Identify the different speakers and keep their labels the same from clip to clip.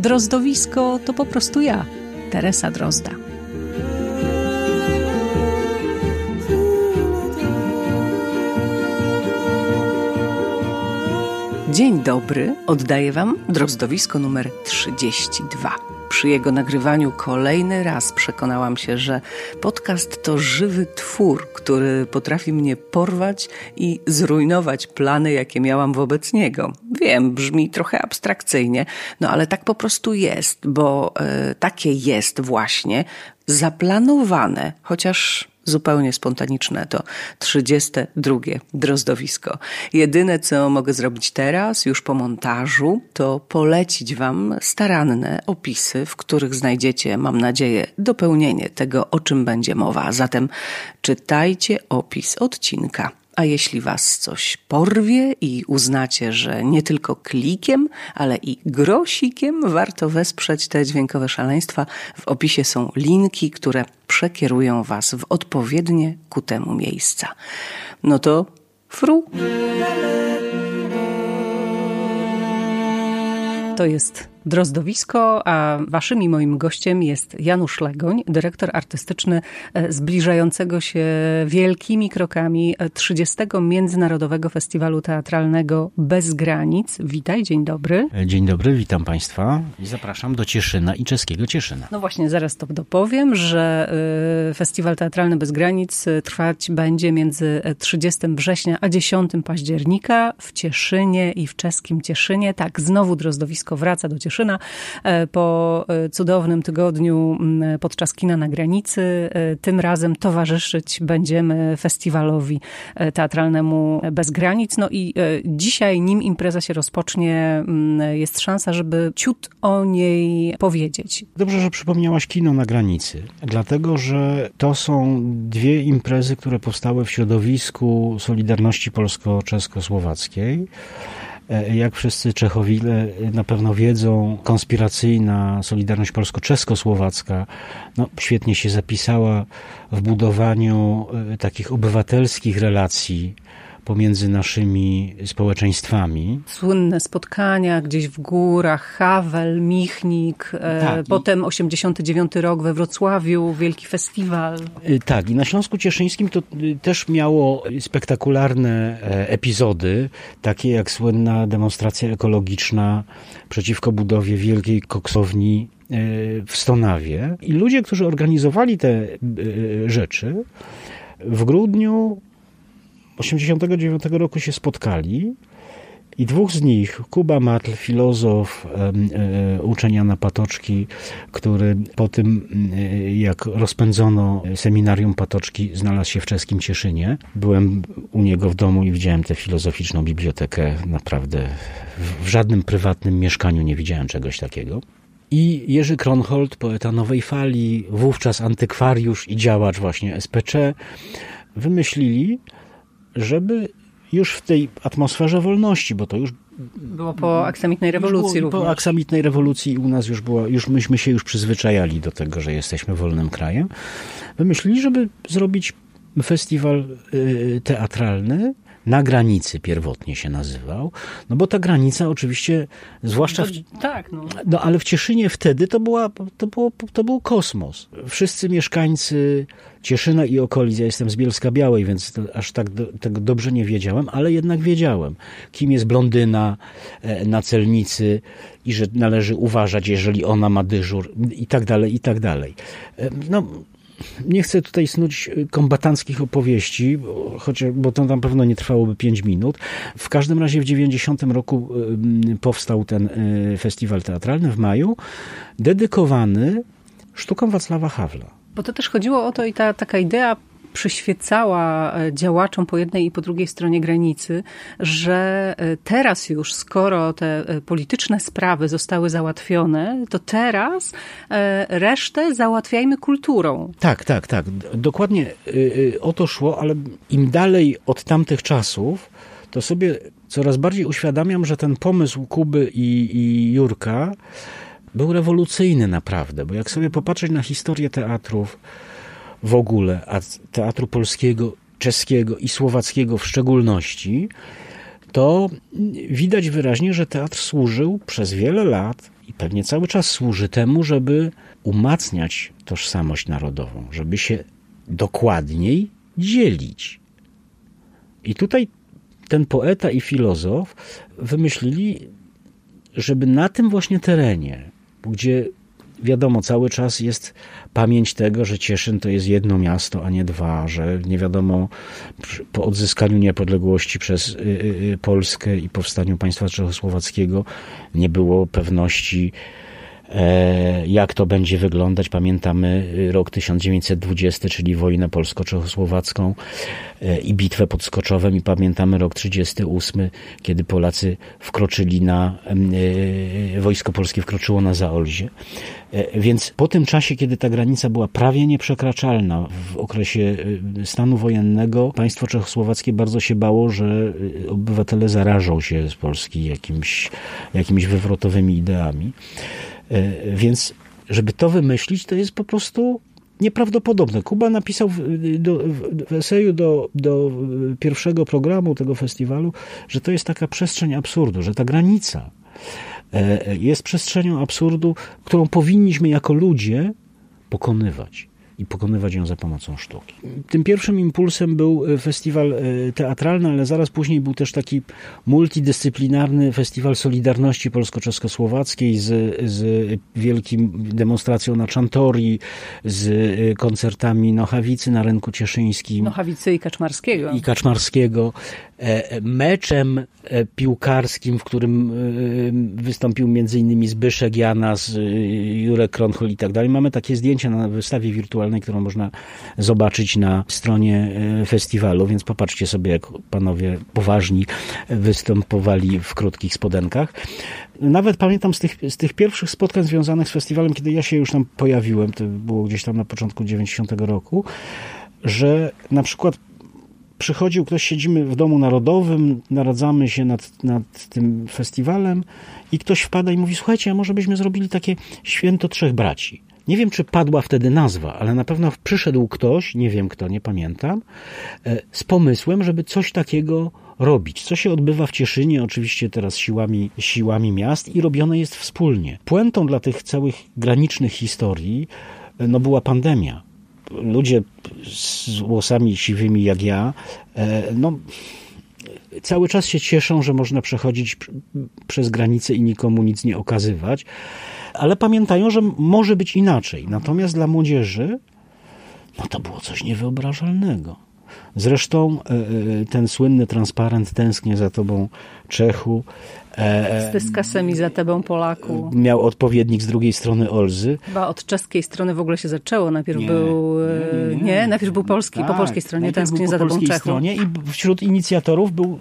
Speaker 1: Drozdowisko to po prostu ja, Teresa Drozda. Dzień dobry, oddaję Wam drozdowisko numer 32. Przy jego nagrywaniu kolejny raz przekonałam się, że podcast to żywy twór, który potrafi mnie porwać i zrujnować plany, jakie miałam wobec niego. Wiem, brzmi trochę abstrakcyjnie, no ale tak po prostu jest, bo e, takie jest właśnie zaplanowane, chociaż zupełnie spontaniczne. To 32 drozdowisko. Jedyne, co mogę zrobić teraz, już po montażu, to polecić Wam staranne opisy, w których znajdziecie, mam nadzieję, dopełnienie tego, o czym będzie mowa. Zatem czytajcie opis odcinka. A jeśli Was coś porwie i uznacie, że nie tylko klikiem, ale i grosikiem warto wesprzeć te dźwiękowe szaleństwa, w opisie są linki, które przekierują Was w odpowiednie ku temu miejsca. No to fru. To jest Drozdowisko, a waszym i moim gościem jest Janusz Legoń, dyrektor artystyczny e, zbliżającego się wielkimi krokami 30. Międzynarodowego Festiwalu Teatralnego Bez Granic. Witaj, dzień dobry.
Speaker 2: Dzień dobry, witam państwa i zapraszam do Cieszyna i czeskiego Cieszyna.
Speaker 1: No właśnie, zaraz to dopowiem, że e, Festiwal Teatralny Bez Granic e, trwać będzie między 30 września a 10 października w Cieszynie i w czeskim Cieszynie. Tak, znowu Drozdowisko wraca do Cieszyna Cieszyna e, po e, cudownym tygodniu podczas kina na granicy. E, tym razem towarzyszyć będziemy festiwalowi teatralnemu Bez Granic. No i dzisiaj, nim impreza się rozpocznie, jest szansa, żeby ciut o niej powiedzieć.
Speaker 2: Dobrze, że przypomniałaś kino na granicy, dlatego że to są dwie imprezy, które powstały w środowisku Solidarności Polsko-Czesko-Słowackiej. E, jak wszyscy Czechowile na pewno wiedzą, konspiracyjna Solidarność Polsko-Czesko-Słowacka no, świetnie się zapisała w budowaniu e, takich obywatelskich relacji pomiędzy naszymi społeczeństwami.
Speaker 1: Słynne spotkania gdzieś w górach, Havel, Michnik, e, tak, potem 89 rok we Wrocławiu, wielki festiwal.
Speaker 2: E, tak, i na Śląsku Cieszyńskim to e, też miało spektakularne epizody, takie jak słynna demonstracja ekologiczna przeciwko budowie wielkiej koksowni w Stonawie. I ludzie, którzy organizowali te rzeczy, w grudniu 89 roku się spotkali i dwóch z nich, Kuba Matl, filozof, e, uczenia na Patoczki, który po tym, e, jak rozpędzono seminarium Patoczki, znalazł się w czeskim Cieszynie. Byłem u niego w domu i widziałem tę filozoficzną bibliotekę. Naprawdę w żadnym prywatnym mieszkaniu nie widziałem czegoś takiego. I Jerzy Kronhold, poeta Nowej Fali, wówczas antykwariusz i działacz właśnie SPC, wymyślili, żeby już w tej atmosferze wolności, bo to już
Speaker 1: było po aksamitnej rewolucji
Speaker 2: było, Po aksamitnej rewolucji u nas już było, już myśmy się już przyzwyczajali do tego, że jesteśmy wolnym krajem. Wymyślili, żeby zrobić festiwal y, teatralny, na granicy pierwotnie się nazywał, no bo ta granica oczywiście, zwłaszcza w,
Speaker 1: no, tak, no.
Speaker 2: no ale w Cieszynie wtedy to, była, to, było, to był kosmos. Wszyscy mieszkańcy Cieszyna i okolic, ja jestem z Bielska Białej, więc aż tak do, tego dobrze nie wiedziałem, ale jednak wiedziałem, kim jest blondyna e, na celnicy i że należy uważać, jeżeli ona ma dyżur i tak dalej, i tak dalej. E, no, nie chcę tutaj snuć kombatanckich opowieści, choć, bo to na pewno nie trwałoby 5 minut. W każdym razie w 90 roku powstał ten festiwal teatralny w maju, dedykowany sztukom Wacława Hawla.
Speaker 1: Bo to też chodziło o to i ta taka idea przyświecała e, działaczom po jednej i po drugiej stronie granicy, że e, teraz już, skoro te e, polityczne sprawy zostały załatwione, to teraz resztę załatwiajmy kulturą.
Speaker 2: Tak, tak, tak. Dokładnie o to szło, ale im dalej od tamtych czasów, to sobie coraz bardziej uświadamiam, że ten pomysł Kuby i, i Jurka był rewolucyjny naprawdę, bo jak sobie popatrzeć na historię teatrów w ogóle, a teatru polskiego, czeskiego i słowackiego w szczególności, to widać wyraźnie, że teatr służył przez wiele lat i pewnie cały czas służy temu, żeby umacniać tożsamość narodową, żeby się dokładniej dzielić. I tutaj ten poeta i filozof wymyślili, żeby na tym właśnie terenie, gdzie wiadomo, cały czas jest pamięć tego, że Cieszyn to jest jedno miasto, a nie dwa, że nie wiadomo po odzyskaniu niepodległości przez y, y, y, Polskę i powstaniu państwa czechosłowackiego nie było pewności jak to będzie wyglądać. Pamiętamy y, rok 1920, czyli wojnę polsko-czechosłowacką e, i bitwę pod Skoczowem i pamiętamy rok 38, kiedy Polacy wkroczyli na, e, wojsko polskie wkroczyło na Zaolzie. Więc po tym czasie, kiedy ta granica była prawie nieprzekraczalna w okresie stanu wojennego, państwo czechosłowackie bardzo się bało, że obywatele zarażą się z Polski jakimś, jakimiś wywrotowymi ideami. E, więc, żeby to wymyślić, to jest po prostu nieprawdopodobne. Kuba napisał w, do, w eseju do, do pierwszego programu tego festiwalu, że to jest taka przestrzeń absurdu, że ta granica e, jest przestrzenią absurdu, którą powinniśmy jako ludzie pokonywać i pokonywać ją za pomocą sztuki. Tym pierwszym impulsem był e, festiwal e, teatralny, ale zaraz później był też taki multidyscyplinarny festiwal Solidarności Polsko-Czeskosłowackiej z, z wielkim demonstracją na Czantori, z e, koncertami Nochawicy na rynku cieszyńskim.
Speaker 1: Nochawicy i Kaczmarskiego.
Speaker 2: I Kaczmarskiego. Meczem piłkarskim, w którym wystąpił między innymi Zbyszek Janas, Jurek Kronchol i tak dalej. Mamy takie zdjęcia na wystawie wirtualnej którą można zobaczyć na stronie e, festiwalu, więc popatrzcie sobie, jak panowie poważni występowali w krótkich spodenkach. Nawet pamiętam z tych, z tych pierwszych spotkań związanych z festiwalem, kiedy ja się już tam pojawiłem, to było gdzieś tam na początku 90 roku, że na przykład przychodził ktoś, siedzimy w Domu Narodowym, naradzamy się nad, nad tym festiwalem i ktoś wpada i mówi, słuchajcie, a może byśmy zrobili takie święto trzech braci. Nie wiem, czy padła wtedy nazwa, ale na pewno przyszedł ktoś, nie wiem kto, nie pamiętam, e, z pomysłem, żeby coś takiego robić. Co się odbywa w Cieszynie, oczywiście teraz siłami, siłami miast i robione jest wspólnie. Puentą dla tych całych granicznych historii e, no, była pandemia. Ludzie z włosami siwymi jak ja, e, no, cały czas się cieszą, że można przechodzić przez granicę i nikomu nic nie okazywać ale pamiętają, że może być inaczej. Natomiast dla młodzieży, no to było coś niewyobrażalnego. Zresztą e, e, ten słynny transparent tęsknię za tobą Czechu
Speaker 1: z dyskasemi za tebą Polaku.
Speaker 2: Miał odpowiednik z drugiej strony Olzy.
Speaker 1: Chyba od czeskiej strony w ogóle się zaczęło. Najpierw nie, był. Nie, nie, nie, najpierw był polski, tak, po polskiej stronie tęsknię za tebą Czechu. Stronie
Speaker 2: I wśród inicjatorów był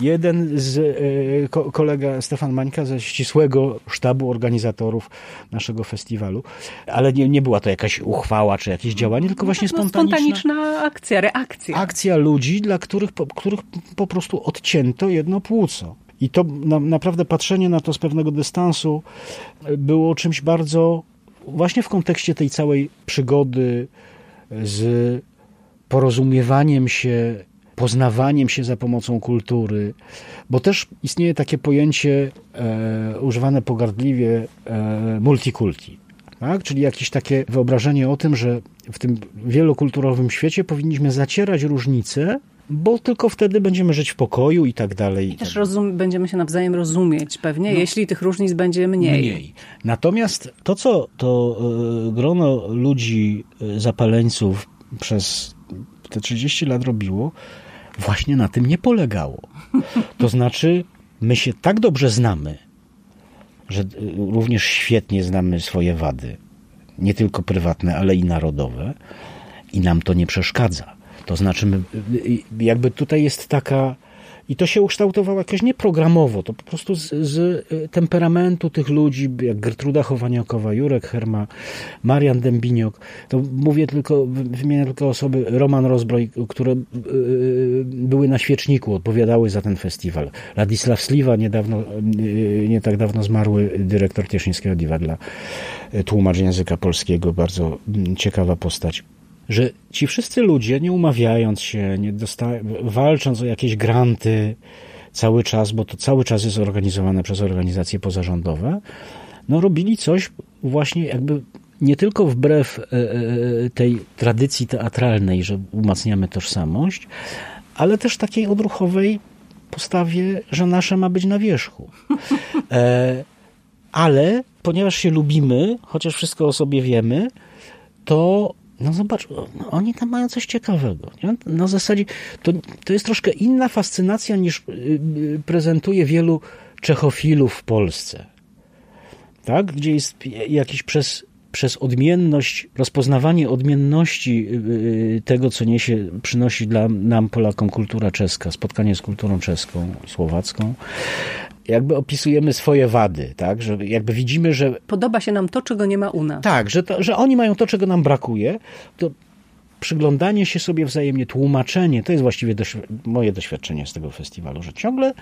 Speaker 2: jeden z e, ko, kolega Stefan Mańka ze ścisłego sztabu organizatorów naszego festiwalu. Ale nie, nie była to jakaś uchwała czy jakieś działanie, tylko właśnie no, spontaniczna,
Speaker 1: spontaniczna akcja, reakcja.
Speaker 2: Akcja ludzi, dla których, po, których po prostu odcięto jedno płuco. I to na, naprawdę patrzenie na to z pewnego dystansu było czymś bardzo, właśnie w kontekście tej całej przygody z porozumiewaniem się, poznawaniem się za pomocą kultury, bo też istnieje takie pojęcie e, używane pogardliwie e, multikulti. Tak? Czyli jakieś takie wyobrażenie o tym, że w tym wielokulturowym świecie powinniśmy zacierać różnice, bo tylko wtedy będziemy żyć w pokoju i tak dalej.
Speaker 1: I też rozum, będziemy się nawzajem rozumieć pewnie, no, jeśli tych różnic będzie mniej. mniej.
Speaker 2: Natomiast to, co to y, grono ludzi, y, zapaleńców przez te 30 lat robiło, właśnie na tym nie polegało. To znaczy, my się tak dobrze znamy, że również świetnie znamy swoje wady, nie tylko prywatne, ale i narodowe, i nam to nie przeszkadza. To znaczy, jakby tutaj jest taka i to się ukształtowało jakoś nieprogramowo, to po prostu z, z y, temperamentu tych ludzi, jak Gertruda Chowaniokowa, Jurek Herma, Marian Dębiniok. To mówię tylko, wymienię tylko osoby, Roman Rozbroj, które yy, były na świeczniku, odpowiadały za ten festiwal. Ladisław Sliwa, niedawno, nie tak dawno zmarły dyrektor Cieszyńskiego Diwa dla tłumacz języka polskiego, bardzo mm, ciekawa postać że ci wszyscy ludzie, nie umawiając się, nie walcząc o jakieś granty cały czas, bo to cały czas jest organizowane przez organizacje pozarządowe, no robili coś właśnie jakby nie tylko wbrew e, e, tej tradycji teatralnej, że umacniamy tożsamość, ale też takiej odruchowej postawie, że nasze ma być na wierzchu. E, ale ponieważ się lubimy, chociaż wszystko o sobie wiemy, to no zobacz, oni tam mają coś ciekawego. Nie? Na zasadzie to, to jest troszkę inna fascynacja niż y, y, prezentuje wielu czechofilów w Polsce. Tak? Gdzie jest jakiś przez, przez odmienność, rozpoznawanie odmienności y, tego, co niesie, przynosi dla nam, Polakom, kultura czeska, spotkanie z kulturą czeską, słowacką, jakby opisujemy swoje wady, tak? Że jakby widzimy, że...
Speaker 1: Podoba się nam to, czego nie ma u nas.
Speaker 2: Tak, że, to, że oni mają to, czego nam brakuje, to przyglądanie się sobie wzajemnie, tłumaczenie, to jest właściwie moje doświadczenie z tego festiwalu, że ciągle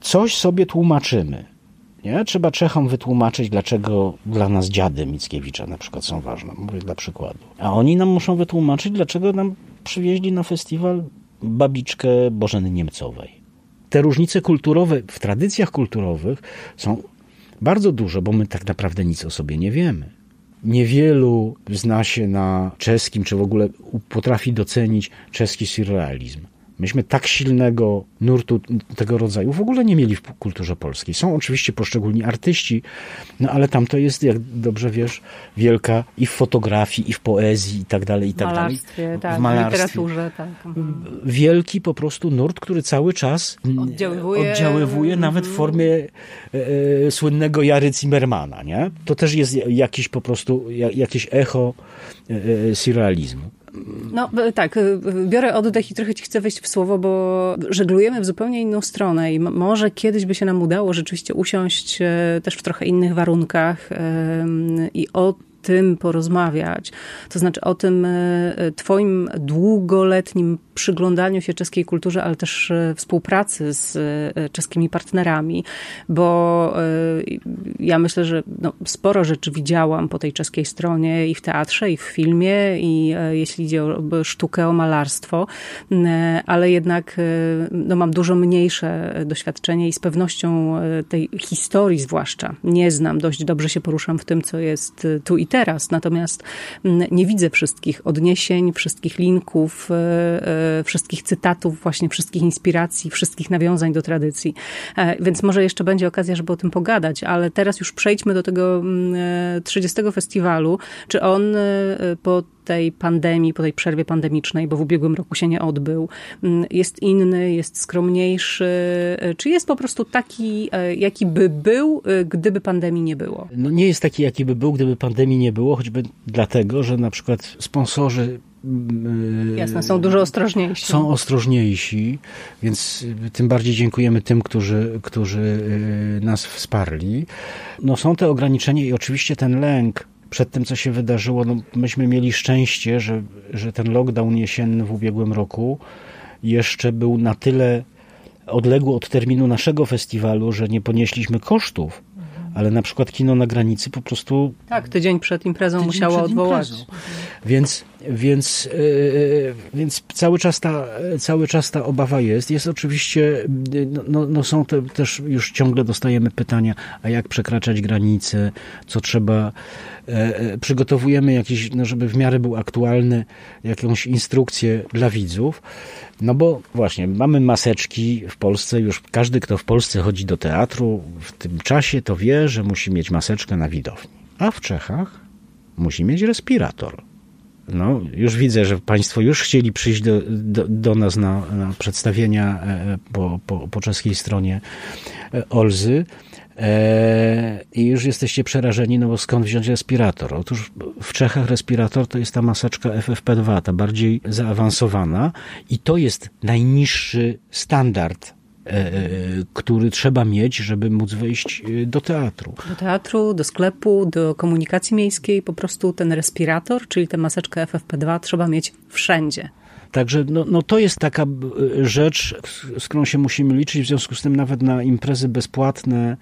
Speaker 2: coś sobie tłumaczymy. Nie? Trzeba Czechom wytłumaczyć, dlaczego dla nas dziady Mickiewicza na przykład są ważne. Mówię dla przykładu. A oni nam muszą wytłumaczyć, dlaczego nam przywieźli na festiwal babiczkę Bożeny Niemcowej te różnice kulturowe w tradycjach kulturowych są bardzo duże, bo my tak naprawdę nic o sobie nie wiemy. Niewielu zna się na czeskim, czy w ogóle potrafi docenić czeski surrealizm. Myśmy tak silnego nurtu tego rodzaju w ogóle nie mieli w kulturze polskiej. Są oczywiście poszczególni artyści, no ale tam to jest, jak dobrze wiesz, wielka i w fotografii, i w poezji, i tak dalej, i tak
Speaker 1: dalej. Tak, w malarstwie, w literaturze, tak.
Speaker 2: Wielki po prostu nurt, który cały czas oddziaływuje, oddziaływuje nawet w formie e, e, słynnego Jary Zimmermana, nie? To też jest jakiś po prostu, jakieś echo e, e surrealizmu.
Speaker 1: No tak, y, biorę oddech i trochę ci chcę wejść w słowo, bo żeglujemy w zupełnie inną stronę i może kiedyś by się nam udało rzeczywiście usiąść e, też w trochę innych warunkach i o tym porozmawiać. To znaczy o tym e, twoim długoletnim przyglądaniu się czeskiej kulturze, ale też e, współpracy z e, czeskimi partnerami, bo ja myślę, że no, sporo rzeczy widziałam po tej czeskiej stronie i w teatrze, i w filmie, i jeśli idzie o sztukę, o malarstwo, ale jednak no, mam dużo mniejsze doświadczenie i z pewnością tej historii zwłaszcza nie znam. Dość dobrze się poruszam w tym, co jest tu i teraz. Natomiast mm, nie widzę wszystkich odniesień, wszystkich linków, e, e, wszystkich cytatów, właśnie wszystkich inspiracji, wszystkich nawiązań do tradycji. E, więc może jeszcze będzie okazja, żeby o tym pogadać, ale teraz już przejdźmy do tego 30 mm, festiwalu. Czy on po tej pandemii, po tej przerwie pandemicznej, bo w ubiegłym roku się nie odbył, mm, jest inny, jest skromniejszy, czy jest po prostu taki, jaki by był, gdyby pandemii nie było?
Speaker 2: No nie jest taki, jaki by był, gdyby pandemii nie było, choćby dlatego, że na przykład sponsorzy
Speaker 1: mm, Jasne, są dużo ostrożniejsi.
Speaker 2: Są ostrożniejsi, więc tym bardziej dziękujemy tym, którzy, którzy nas wsparli. No są te ograniczenia i oczywiście ten lęk przed tym, co się wydarzyło, no myśmy mieli szczęście, że, że ten lockdown jesienny w ubiegłym roku jeszcze był na tyle odległy od terminu naszego festiwalu, że nie ponieśliśmy kosztów ale na przykład kino na granicy po prostu...
Speaker 1: Tak, tydzień przed imprezą tydzień musiało przed odwołać. Imprezą.
Speaker 2: Więc, więc, yy, więc cały, czas ta, cały czas ta obawa jest. Jest oczywiście, no, no, no są te, też już ciągle dostajemy pytania, a jak przekraczać granice, co trzeba... Yy, przygotowujemy jakiś, no żeby w miarę był aktualny, jakąś instrukcję dla widzów. No bo właśnie, mamy maseczki w Polsce, już każdy, kto w Polsce chodzi do teatru w tym czasie, to wie, że musi mieć maseczkę na widowni. A w Czechach musi mieć respirator. No, już widzę, że Państwo już chcieli przyjść do, do, do nas na, na, przedstawienia e, po, po, po czeskiej stronie e, Olzy. E, I już jesteście przerażeni, no bo skąd wziąć respirator? Otóż w Czechach respirator to jest ta maseczka FFP2, ta bardziej zaawansowana i to jest najniższy standard e, który trzeba mieć, żeby móc wejść e, do teatru.
Speaker 1: Do teatru, do sklepu, do komunikacji miejskiej, po prostu ten respirator, czyli tę maseczkę FFP2 trzeba mieć wszędzie.
Speaker 2: Także no, no to jest taka e, rzecz, z którą się musimy liczyć. W związku z tym nawet na imprezy bezpłatne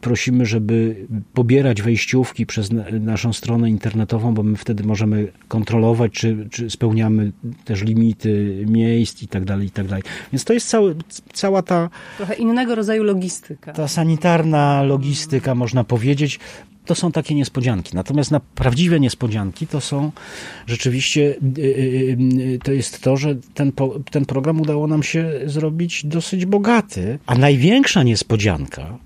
Speaker 2: prosimy, żeby pobierać wejściówki przez naszą stronę internetową, bo my wtedy możemy kontrolować, czy, czy spełniamy też limity miejsc i tak dalej, i tak dalej. Więc to jest cały, cała ta...
Speaker 1: Trochę innego rodzaju logistyka.
Speaker 2: Ta sanitarna logistyka, można powiedzieć to są takie niespodzianki. Natomiast na prawdziwe niespodzianki to są rzeczywiście, y, y, y, to jest to, że ten, ten program udało nam się zrobić dosyć bogaty. A największa niespodzianka,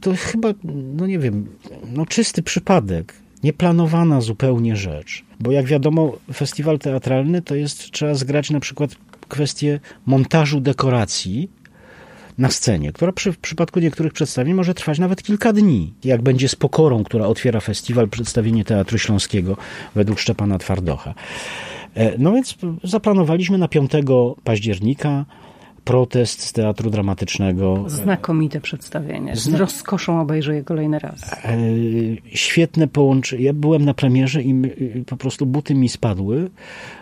Speaker 2: to chyba, no nie wiem, no czysty przypadek, nieplanowana zupełnie rzecz. Bo jak wiadomo, festiwal teatralny to jest, trzeba zgrać na przykład kwestię montażu dekoracji, na scenie, która przy, w przypadku niektórych przedstawień może trwać nawet kilka dni. Jak będzie z Pokorą, która otwiera festiwal, przedstawienie Teatru Śląskiego według Szczepana Twardocha. E, no więc zaplanowaliśmy na 5 października protest z Teatru Dramatycznego.
Speaker 1: Znakomite przedstawienie. Z rozkoszą obejrzę je kolejny raz. E,
Speaker 2: świetne połączenie. Ja byłem na premierze i po prostu buty mi spadły,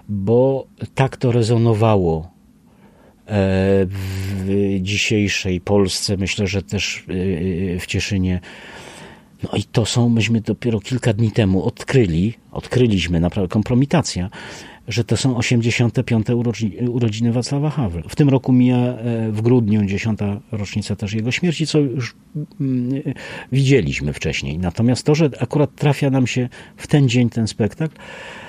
Speaker 2: bo tak to rezonowało w dzisiejszej Polsce, myślę, że też e, w Cieszynie. No i to są, myśmy dopiero kilka dni temu odkryli, odkryliśmy, naprawdę kompromitacja, że to są 85. urodziny Wacława Hawla. W tym roku mija e, w grudniu 10. rocznica też jego śmierci, co już mm, widzieliśmy wcześniej. Natomiast to, że akurat trafia nam się w ten dzień ten spektakl, E, e,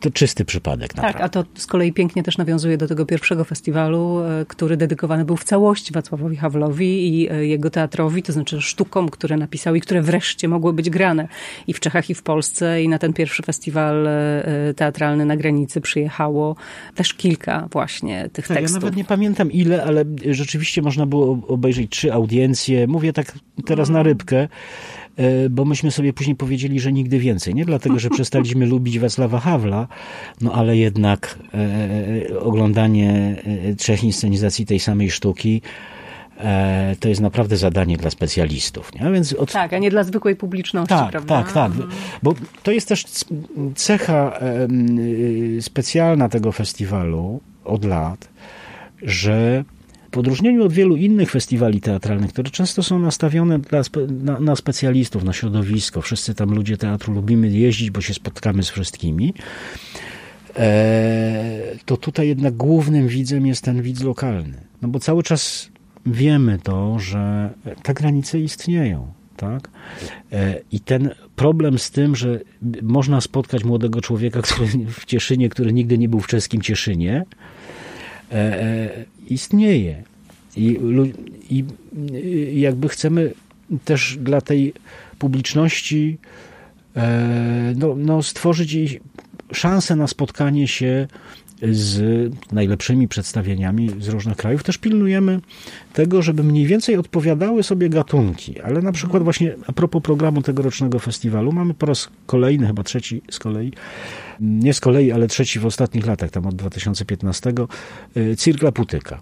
Speaker 2: to czysty przypadek.
Speaker 1: Naprawdę. Tak, a to z kolei pięknie też nawiązuje do tego pierwszego festiwalu, e, który dedykowany był w całości Wacławowi Hawlowi i jego teatrowi, to znaczy sztukom, które napisał i które wreszcie mogły być grane i w Czechach, i w Polsce. I na ten pierwszy festiwal teatralny na granicy przyjechało też kilka właśnie tych tak, tekstów.
Speaker 2: Ja nawet nie pamiętam ile, ale rzeczywiście można było obejrzeć trzy audiencje. Mówię tak teraz na rybkę. E, bo myśmy sobie później powiedzieli, że nigdy więcej. Nie dlatego, że przestaliśmy lubić Wacława Hawla, no ale jednak e, e, oglądanie trzech inscenizacji tej samej sztuki to jest naprawdę zadanie dla specjalistów. Nie? A
Speaker 1: więc od... Tak, a nie dla zwykłej publiczności,
Speaker 2: tak,
Speaker 1: prawda?
Speaker 2: Tak, tak. Bo to jest też cecha specjalna tego festiwalu od lat, że w odróżnieniu od wielu innych festiwali teatralnych, które często są nastawione dla, na, na, specjalistów, na środowisko, wszyscy tam ludzie teatru lubimy jeździć, bo się spotkamy z wszystkimi, e, to tutaj jednak głównym widzem jest ten widz lokalny. No bo cały czas wiemy to, że te granice istnieją. Tak? E, I ten problem z tym, że można spotkać młodego człowieka który w Cieszynie, który nigdy nie był w czeskim Cieszynie, e, istnieje. I, I jakby chcemy też dla tej publiczności e, no, no stworzyć jej szansę na spotkanie się z najlepszymi przedstawieniami z różnych krajów. Też pilnujemy tego, żeby mniej więcej odpowiadały sobie gatunki. Ale na przykład właśnie a propos programu tegorocznego festiwalu mamy po raz kolejny, chyba trzeci z kolei, nie z kolei, ale trzeci w ostatnich latach, tam od 2015, e, Cyrkla Putyka.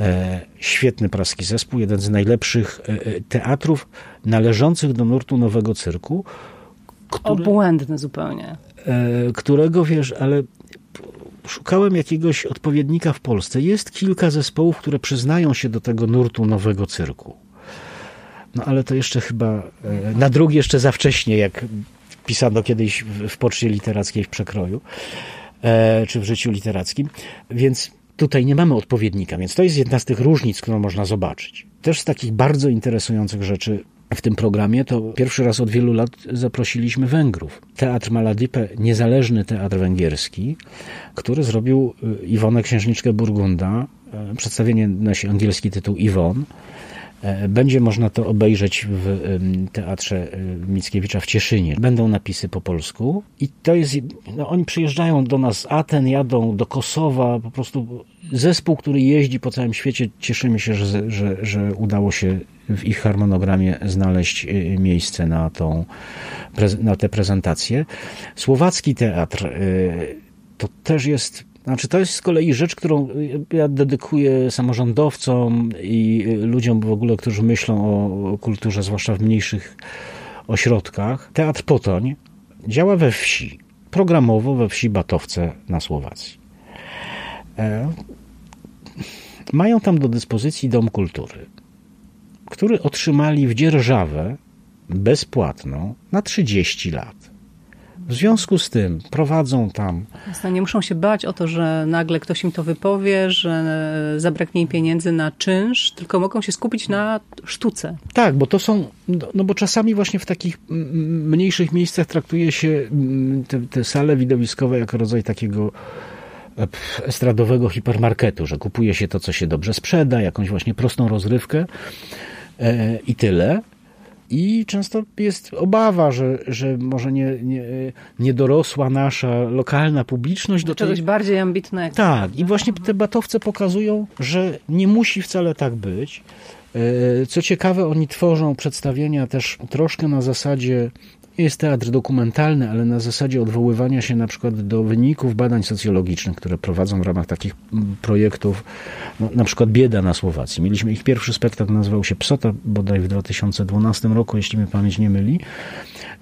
Speaker 2: E, świetny praski zespół, jeden z najlepszych e, e, teatrów należących do nurtu nowego cyrku.
Speaker 1: Który, Obłędny zupełnie.
Speaker 2: Którego wiesz, ale szukałem jakiegoś odpowiednika w Polsce. Jest kilka zespołów, które przyznają się do tego nurtu nowego cyrku. No ale to jeszcze chyba na drugi jeszcze za wcześnie, jak pisano kiedyś w poczcie literackiej w przekroju, czy w życiu literackim. Więc Tutaj nie mamy odpowiednika, więc to jest jedna z tych różnic, którą można zobaczyć. Też z takich bardzo interesujących rzeczy w tym programie to pierwszy raz od wielu lat zaprosiliśmy Węgrów. Teatr Maladipe, niezależny teatr węgierski, który zrobił y, Iwonę Księżniczkę Burgunda. Y, przedstawienie nosi angielski tytuł Iwon. E, będzie można to obejrzeć w Teatrze e, Mickiewicza w Cieszynie. Będą napisy po polsku i to jest, no oni przyjeżdżają do nas z Aten, jadą do Kosowa, po prostu zespół, który jeździ po całym świecie. Cieszymy się, że, że, że udało się w ich harmonogramie znaleźć e, miejsce na, tą, na tę prezentację. Słowacki teatr to też jest znaczy, to jest z kolei rzecz, którą ja dedykuję samorządowcom i ludziom w ogóle, którzy myślą o kulturze, zwłaszcza w mniejszych ośrodkach. Teatr Potoń działa we wsi, programowo we wsi Batowce na Słowacji. E, mają tam do dyspozycji dom kultury, który otrzymali w dzierżawę bezpłatną na 30 lat. W związku z tym prowadzą tam.
Speaker 1: Nie muszą się bać o to, że nagle ktoś im to wypowie, że zabraknie im pieniędzy na czynsz, tylko mogą się skupić na sztuce.
Speaker 2: Tak, bo to są. No, bo czasami właśnie w takich mniejszych miejscach traktuje się te, te sale widowiskowe jako rodzaj takiego e, estradowego hipermarketu, że kupuje się to, co się dobrze sprzeda, jakąś właśnie prostą rozrywkę e, i tyle. I często jest obawa, że, że może nie, nie, nie dorosła nasza lokalna publiczność
Speaker 1: do czegoś tej... bardziej ambitnego.
Speaker 2: Tak, i właśnie te batowce pokazują, że nie musi wcale tak być. E, co ciekawe, oni tworzą przedstawienia też troszkę na zasadzie jest teatr dokumentalny, ale na zasadzie odwoływania się na przykład do wyników badań socjologicznych, które prowadzą w ramach takich mm, projektów, no, na przykład Bieda na Słowacji. Mieliśmy ich pierwszy spektakl, nazywał się Psota, bodaj w 2012 roku, jeśli mnie pamięć nie myli.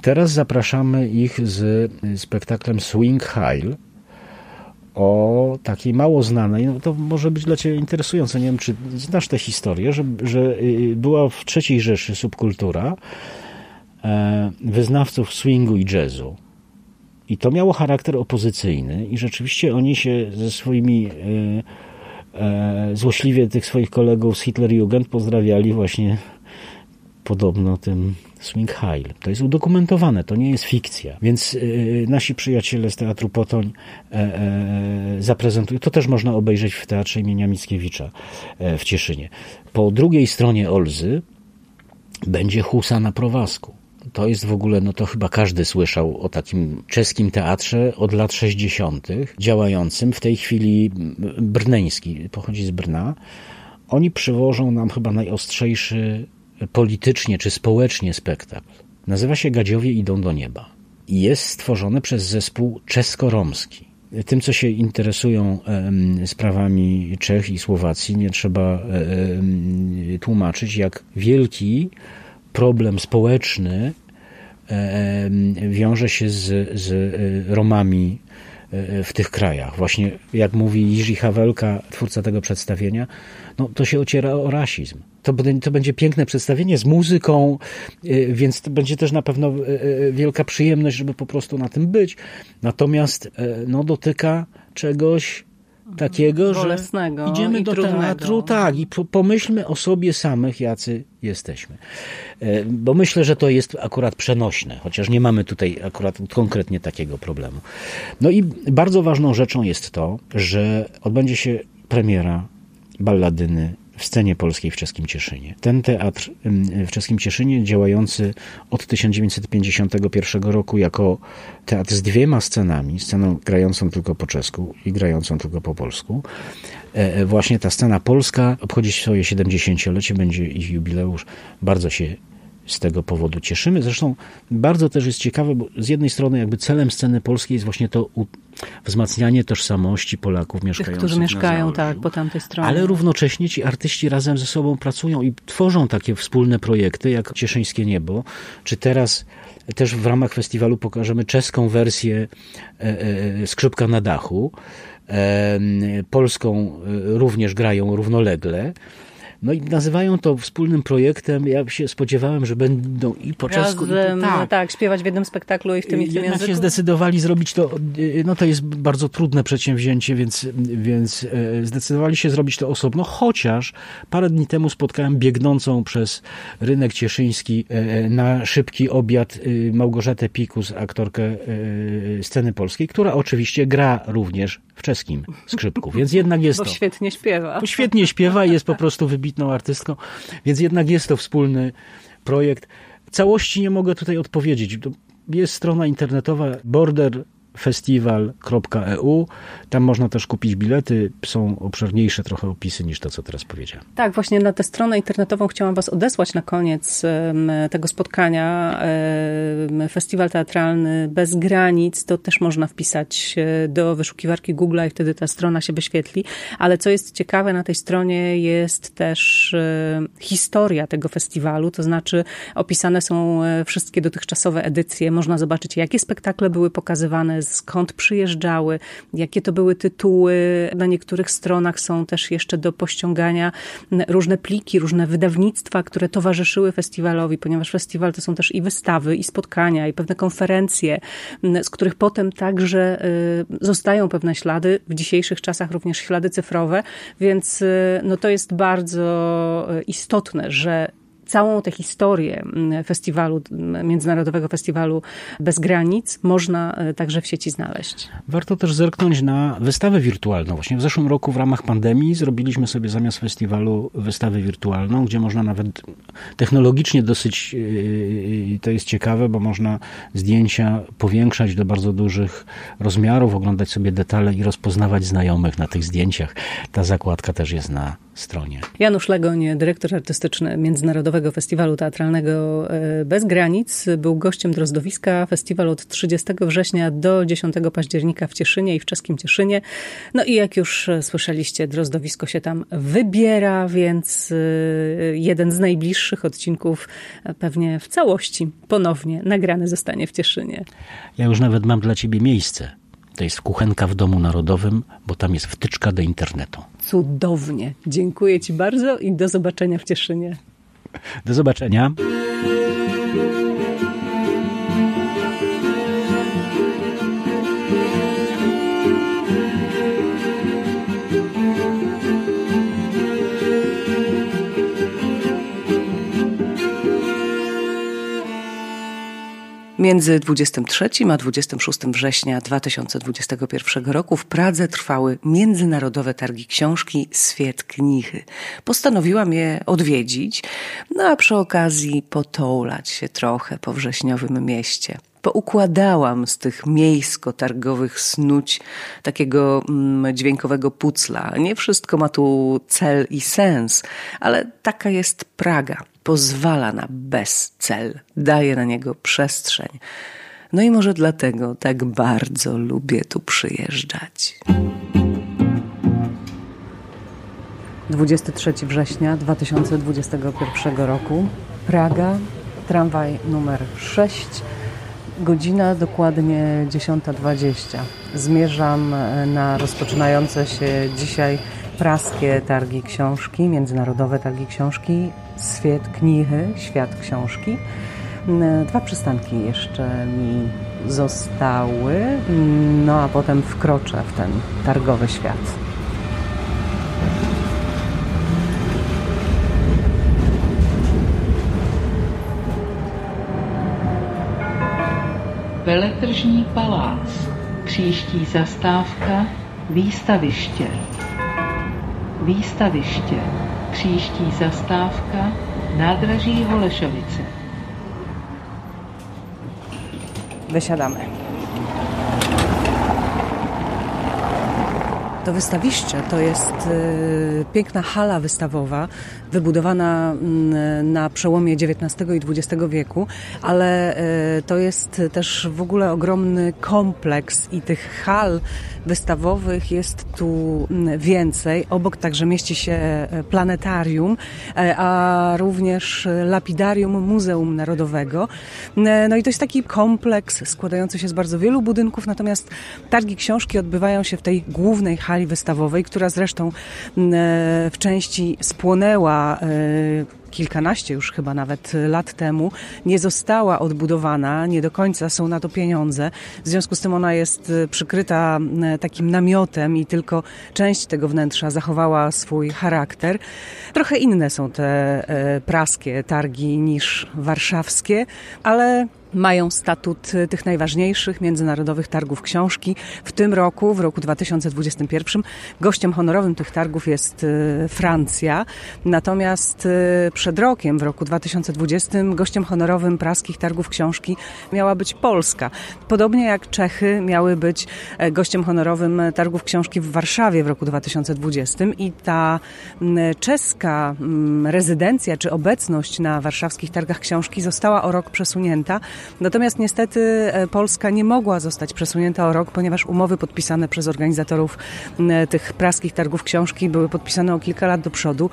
Speaker 2: Teraz zapraszamy ich z spektaklem Swing Heil, o takiej mało znanej, no to może być dla Ciebie interesujące, nie wiem, czy znasz tę historię, że, że y, była w III Rzeszy subkultura, wyznawców swingu i jazzu. I to miało charakter opozycyjny i rzeczywiście oni się ze swoimi e, e, złośliwie tych swoich kolegów z Hitlerjugend pozdrawiali właśnie podobno tym Swing Heil. To jest udokumentowane, to nie jest fikcja. Więc nasi przyjaciele z Teatru Potoń zaprezentują, to też można obejrzeć w Teatrze imienia Mickiewicza w Cieszynie. Po drugiej stronie Olzy będzie Husa na Prowasku to jest w ogóle, no to chyba każdy słyszał o takim czeskim teatrze od lat 60., działającym w tej chwili brneński, pochodzi z Brna. Oni przywożą nam chyba najostrzejszy politycznie czy społecznie spektakl. Nazywa się Gadziowie idą do nieba. I jest stworzony przez zespół czesko-romski. Tym, co się interesują sprawami Czech i Słowacji, nie trzeba tłumaczyć, jak wielki problem społeczny wiąże się z, z e, Romami e, w tych krajach. Właśnie jak mówi Jiří Hawelka, twórca tego przedstawienia, no to się ociera o rasizm. To, to będzie piękne przedstawienie z muzyką, więc to będzie też na pewno wielka przyjemność, żeby po prostu na tym być. Natomiast no, dotyka czegoś takiego,
Speaker 1: Bolesnego
Speaker 2: że idziemy do
Speaker 1: trudnego.
Speaker 2: teatru, tak, i pomyślmy o sobie samych, jacy jesteśmy. E, bo myślę, że to jest akurat przenośne, chociaż nie mamy tutaj akurat konkretnie takiego problemu. No i bardzo ważną rzeczą jest to, że odbędzie się premiera balladyny w scenie polskiej w czeskim Cieszynie. Ten teatr w czeskim Cieszynie, działający od 1951 roku jako teatr z dwiema scenami, sceną grającą tylko po czesku i grającą tylko po polsku, e, e, właśnie ta scena polska obchodzi swoje 70-lecie, będzie ich jubileusz. Bardzo się z tego powodu cieszymy. Zresztą bardzo też jest ciekawe, bo z jednej strony jakby celem sceny polskiej jest właśnie to wzmacnianie tożsamości Polaków mieszkających
Speaker 1: Tych, którzy mieszkają tak po tamtej stronie.
Speaker 2: Ale równocześnie ci artyści razem ze sobą pracują i tworzą takie wspólne projekty jak Cieszyńskie Niebo, czy teraz też w ramach festiwalu pokażemy czeską wersję e, e, Skrzypka na dachu. E, polską również grają równolegle. No i nazywają to wspólnym projektem. Ja się spodziewałem, że będą i po czesku.
Speaker 1: Razem, tak. tak, śpiewać w jednym spektaklu i w tym i w tym języku.
Speaker 2: się zdecydowali zrobić to, no to jest bardzo trudne przedsięwzięcie, więc, więc e, zdecydowali się zrobić to osobno, chociaż parę dni temu spotkałem biegnącą przez rynek cieszyński e, na szybki obiad Małgorzatę Pikus, aktorkę sceny polskiej, która oczywiście gra również w czeskim skrzypku, więc jednak jest
Speaker 1: Bo
Speaker 2: to.
Speaker 1: świetnie śpiewa.
Speaker 2: Bo świetnie śpiewa i jest po prostu wybitna wybitną artystką, więc jednak jest to wspólny projekt. Całości nie mogę tutaj odpowiedzieć. Jest strona internetowa Border festiwal.eu. Tam można też kupić bilety. Są obszerniejsze trochę opisy niż to, co teraz powiedziałem.
Speaker 1: Tak, właśnie na tę stronę internetową chciałam Was odesłać na koniec tego spotkania. Festiwal Teatralny Bez Granic, to też można wpisać e, do wyszukiwarki Google i wtedy ta strona się wyświetli. Ale co jest ciekawe, na tej stronie jest też e, historia tego festiwalu, to znaczy opisane są e, wszystkie dotychczasowe edycje. Można zobaczyć, jakie spektakle były pokazywane, skąd przyjeżdżały, jakie to były tytuły. Na niektórych stronach są też jeszcze do pościągania różne pliki, różne wydawnictwa, które towarzyszyły festiwalowi, ponieważ festiwal to są też i wystawy, i spotkania, i pewne konferencje, z których potem także y, zostają pewne ślady, w dzisiejszych czasach również ślady cyfrowe, więc y, no to jest bardzo y, istotne, że całą tę historię mm, festiwalu, mm, Międzynarodowego Festiwalu Bez Granic można e, także w sieci znaleźć.
Speaker 2: Warto też zerknąć na wystawę wirtualną. Właśnie w zeszłym roku w ramach pandemii zrobiliśmy sobie zamiast festiwalu wystawę wirtualną, gdzie można nawet technologicznie dosyć, e, to jest ciekawe, bo można zdjęcia powiększać do bardzo dużych rozmiarów, oglądać sobie detale i rozpoznawać znajomych na tych zdjęciach. Ta zakładka też jest na stronie.
Speaker 1: Janusz Legoń, dyrektor artystyczny Międzynarodowego Festiwalu Teatralnego e, Bez Granic, był gościem Drozdowiska. Festiwal od 30 września do 10 października w Cieszynie i w czeskim Cieszynie. No i jak już słyszeliście, Drozdowisko się tam wybiera, więc e, jeden z najbliższych odcinków pewnie w całości ponownie nagrany zostanie w Cieszynie.
Speaker 2: Ja już nawet mam dla ciebie miejsce. To jest kuchenka w Domu Narodowym, bo tam jest wtyczka do internetu.
Speaker 1: Cudownie. Dziękuję Ci bardzo i do zobaczenia w Cieszynie.
Speaker 2: Do zobaczenia.
Speaker 1: Między 23 a 26 września 2021 roku w Pradze trwały międzynarodowe targi książki Swiet Knichy. Postanowiłam je odwiedzić, no a przy okazji potołać się trochę po wrześniowym mieście poukładałam z tych miejsko-targowych snuć takiego mm, dźwiękowego pucla. Nie wszystko ma tu cel i sens, ale taka jest Praga pozwala na bezcel, daje na niego przestrzeń. No i może dlatego tak bardzo lubię tu przyjeżdżać. 23 września 2021 roku, Praga, tramwaj numer 6, godzina dokładnie 10.20. Zmierzam na rozpoczynające się dzisiaj praskie targi książki, międzynarodowe targi książki Świat Knichy, Świat Książki. Mm, dwa przystanki jeszcze mi zostały, no a potem wkroczę w ten targowy świat.
Speaker 3: Veletržní palác, příští zastávka, výstaviště. Výstaviště Příští zastávka nádraží Holešovice.
Speaker 1: Wysiadamy. To wystawiście to jest y, piękna hala wystawowa, wybudowana mm, na przełomie XIX i XX wieku, ale y, to jest też w ogóle ogromny kompleks i tych hal wystawowych jest tu mm, więcej. Obok także mieści się e, planetarium, e, a również lapidarium Muzeum Narodowego. E, no i to jest taki kompleks składający się z bardzo wielu budynków, natomiast targi książki odbywają się w tej głównej hali wystawowej, która zresztą mm, w części spłonęła kilkanaście już chyba nawet lat temu, nie została odbudowana, nie do końca są na to pieniądze. W związku z tym ona jest y, przykryta y, takim namiotem i tylko część tego wnętrza zachowała swój charakter. Trochę inne są te praskie targi niż warszawskie, ale mają statut tych najważniejszych międzynarodowych targów książki. W tym roku, w roku 2021, gościem honorowym tych targów jest e, Francja. Natomiast e, przed rokiem, w roku 2020, gościem honorowym praskich targów książki miała być Polska. Podobnie jak Czechy miały być e, gościem honorowym targów książki w Warszawie w roku 2020 i ta czeska rezydencja czy obecność na warszawskich targach książki została o rok przesunięta. Natomiast niestety e, Polska nie mogła zostać przesunięta o rok, ponieważ umowy podpisane przez organizatorów tych praskich targów książki były podpisane o kilka lat do przodu.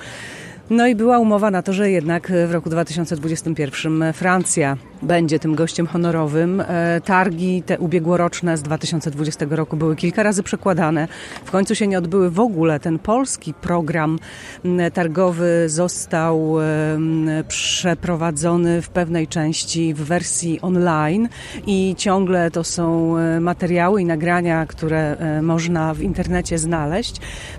Speaker 1: No i była umowa na to, że jednak w roku 2021 Francja będzie tym gościem honorowym. E, targi te ubiegłoroczne z 2020 roku były kilka razy przekładane. W końcu się nie odbyły w ogóle. Ten polski program targowy został przeprowadzony w pewnej części w wersji online i ciągle to są e, materiały i nagrania, które e, można w internecie znaleźć.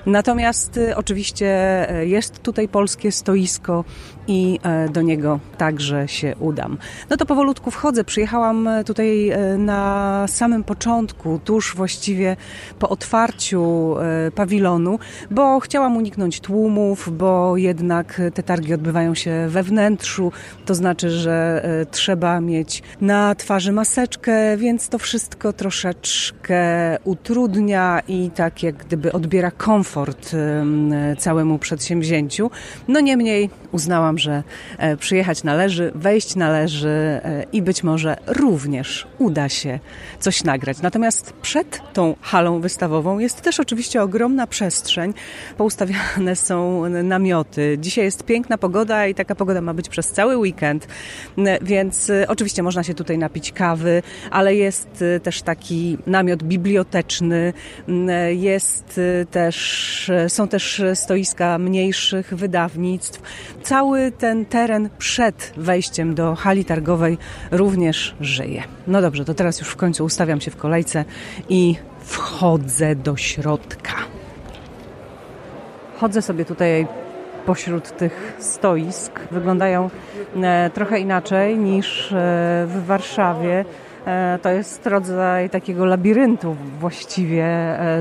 Speaker 1: Natomiast oczywiście jest tutaj polskie stoisko i do niego także się udam. No to powolutku wchodzę. Przyjechałam e, tutaj e, na samym początku, tuż właściwie po otwarciu e, pawilonu, bo chciałam uniknąć tłumów, bo jednak te targi odbywają się we wnętrzu, to znaczy, że trzeba mieć na twarzy maseczkę, więc to wszystko troszeczkę utrudnia i tak jak gdyby odbiera komfort całemu przedsięwzięciu. No niemniej uznałam, że przyjechać należy, wejść należy i być może również uda się coś nagrać. Natomiast przed tą halą wystawową jest też oczywiście ogromna przestrzeń. Poustawiane są namioty. Dzisiaj jest piękna pogoda i taka pogoda ma być przez cały weekend, więc y, oczywiście można się tutaj napić kawy, ale jest też taki namiot biblioteczny, jest też, są też stoiska mniejszych wydawnictw. Cały ten teren przed wejściem do hali targowej również żyje. No dobrze, to teraz już w końcu ustawiam się w kolejce i wchodzę do środka. Chodzę sobie tutaj pośród tych stoisk. Wyglądają e, trochę inaczej niż e, w Warszawie. E, to jest rodzaj takiego labiryntu właściwie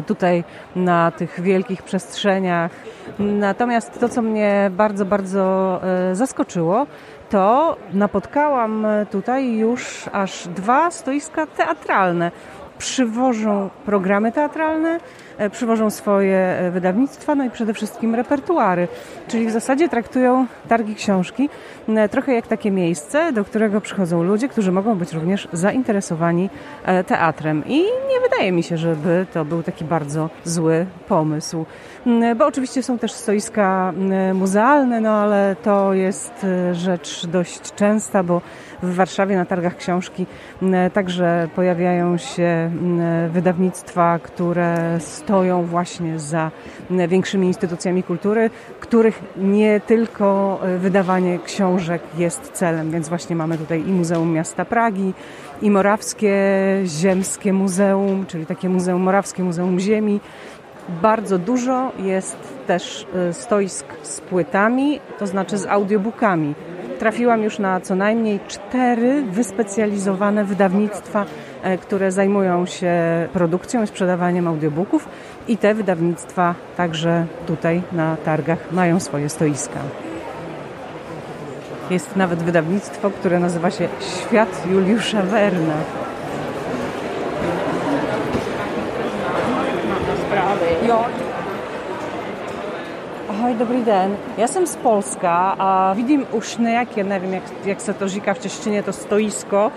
Speaker 1: tutaj na tych wielkich przestrzeniach. Natomiast to, co mnie bardzo, bardzo zaskoczyło, to napotkałam tutaj już aż dwa stoiska teatralne. Przywożą programy teatralne, E, przywożą swoje e, wydawnictwa, no i przede wszystkim repertuary. Czyli w zasadzie traktują targi książki e, trochę jak takie miejsce, do którego przychodzą ludzie, którzy mogą być również zainteresowani teatrem. I nie wydaje mi się, żeby to był taki bardzo zły pomysł. Bo oczywiście są też stoiska muzealne, no ale to jest rzecz dość częsta, bo w Warszawie na targach książki także pojawiają się wydawnictwa, które stoją właśnie za większymi instytucjami kultury, których nie tylko e, wydawanie książek jest celem, więc właśnie mamy tutaj i Muzeum Miasta Pragi, i Morawskie Ziemskie Muzeum, czyli takie Muzeum Morawskie, Muzeum Ziemi. Bardzo dużo jest też e, stoisk z płytami, to znaczy z audiobookami. Trafiłam już na co najmniej cztery wyspecjalizowane wydawnictwa E, które zajmują się produkcją i sprzedawaniem audiobooków i te wydawnictwa także tutaj na targach mają swoje stoiska. Jest nawet wydawnictwo, które nazywa się Świat Juliusza Werna. Ahoj, dobrý den. Ja jsem z Polska a vidím už nejaké, nevím, jak, jak se to říká v češtině, to stoisko,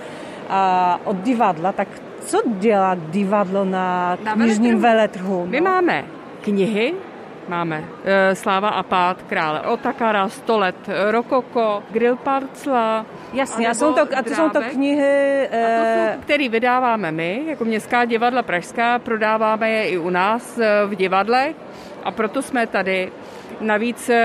Speaker 1: a od divadla, tak co dělá divadlo na, knižním veletrhu? No?
Speaker 4: My máme knihy, máme e, Sláva a pád krále Otakara, 100 let Rokoko, Grillparcla.
Speaker 1: Jasně, a, jsou to, a to jsou to knihy...
Speaker 4: E... které vydáváme my, jako Městská divadla Pražská, prodáváme je i u nás e, v divadle a proto jsme tady. Navíc e,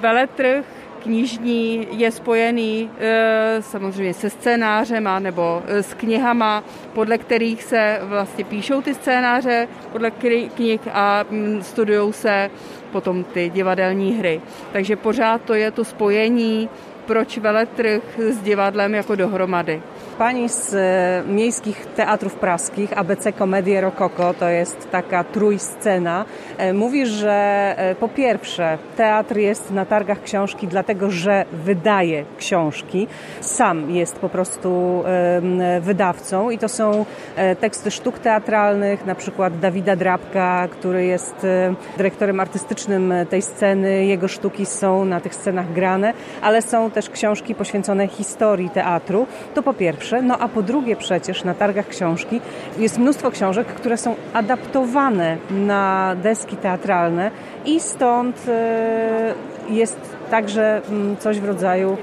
Speaker 4: veletrh knižní je spojený e, samozřejmě se scénářema nebo e, s knihama, podle kterých se vlastně píšou ty scénáře, podle knih a studují se potom ty divadelní hry. Takže pořád to je to spojení, proč veletrh s divadlem jako dohromady.
Speaker 1: Pani z e, miejskich teatrów praskich, ABC Komedie Rokoko, to jest taka trójscena, e, mówi, że e, po pierwsze teatr jest na targach książki dlatego, że wydaje książki. Sam jest po prostu wydawcą i to są teksty sztuk teatralnych, na przykład Dawida Drabka, który jest dyrektorem artystycznym tej sceny. Jego sztuki są na tych scenach grane, ale są też książki poświęcone historii teatru. To po pierwsze pierwsze. No a po drugie przecież na targach książki jest mnóstwo książek, które są adaptowane na deski teatralne i stąd e, jest także mm, coś w rodzaju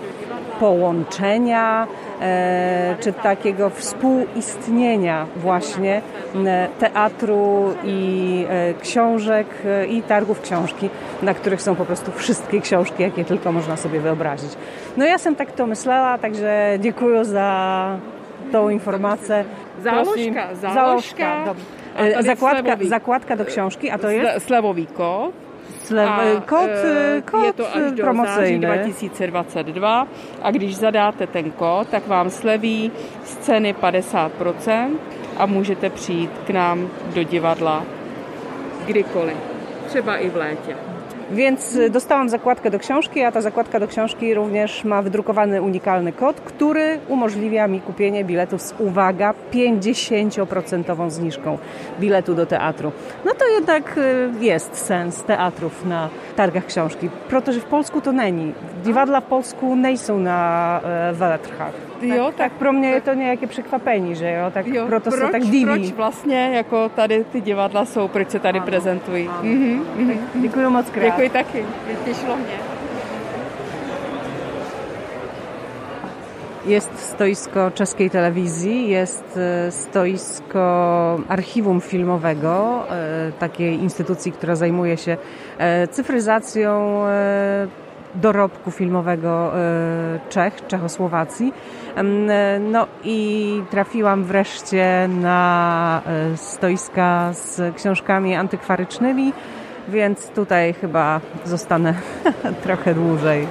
Speaker 1: połączenia e, czy takiego współistnienia właśnie e, teatru i książek i targów książki, na których są po prostu wszystkie książki, jakie tylko można sobie wyobrazić. No ja sam tak to myślała, także dziękuję za tą informację.
Speaker 4: Záložka, záložka.
Speaker 1: Zakładka, zakładka do książki, a to jest?
Speaker 4: Slevový kód.
Speaker 1: Slev, a, kód, e, kód
Speaker 4: je to až do
Speaker 1: promocyjny.
Speaker 4: 2022 a když zadáte ten kód, tak vám sleví z ceny 50% a můžete přijít k nám do divadla kdykoliv, třeba i v létě.
Speaker 1: Więc y, dostałam zakładkę do książki, a ta zakładka do książki również ma wydrukowany unikalny kod, który umożliwia mi kupienie biletów z, uwaga, 50% zniżką biletu do teatru. No to jednak y, jest sens teatrów na targach książki, protože w Polsku to není. Divadla w Polsku nejsou na e. Jo, tak, tak pro mě je to nějaké překvapení, že jo, tak jo, proto
Speaker 4: proč,
Speaker 1: se tak diví.
Speaker 4: Proč vlastně jako tady ty divadla jsou, proč se tady ano, prezentují. Ano.
Speaker 1: Mm-hmm, mm-hmm. Děkuji moc krát.
Speaker 4: Děkuji taky, těšilo mě.
Speaker 1: Jest stoisko czeskiej telewizji, jest e, stoisko archiwum filmowego, e, takiej instytucji, która zajmuje się e, cyfryzacją dorobku filmowego Czech, Czechosłowacji. No i trafiłam wreszcie na stoiska z książkami antykwarycznymi, więc tutaj chyba zostanę trochę dłużej.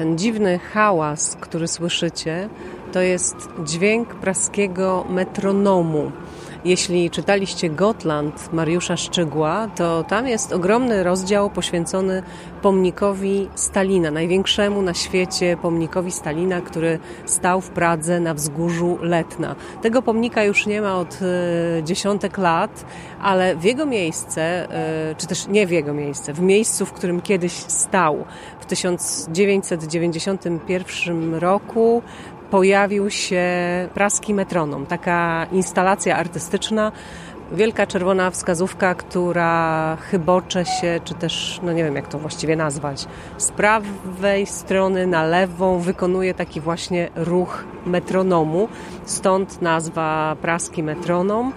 Speaker 1: Ten dziwny hałas, który słyszycie, to jest dźwięk praskiego metronomu. Jeśli czytaliście Gotland Mariusza Szczygła, to tam jest ogromny rozdział poświęcony pomnikowi Stalina, największemu na świecie pomnikowi Stalina, który stał w Pradze na wzgórzu Letna. Tego pomnika już nie ma od e, dziesiątek lat, ale w jego miejsce, e, czy też nie w jego miejsce, w miejscu, w którym kiedyś stał w 1991 roku pojawił się praski metronom, taka instalacja artystyczna, wielka czerwona wskazówka, która chybocze się, czy też, no nie wiem jak to właściwie nazwać, z prawej strony na lewą wykonuje taki właśnie ruch metronomu, stąd nazwa praski metronom.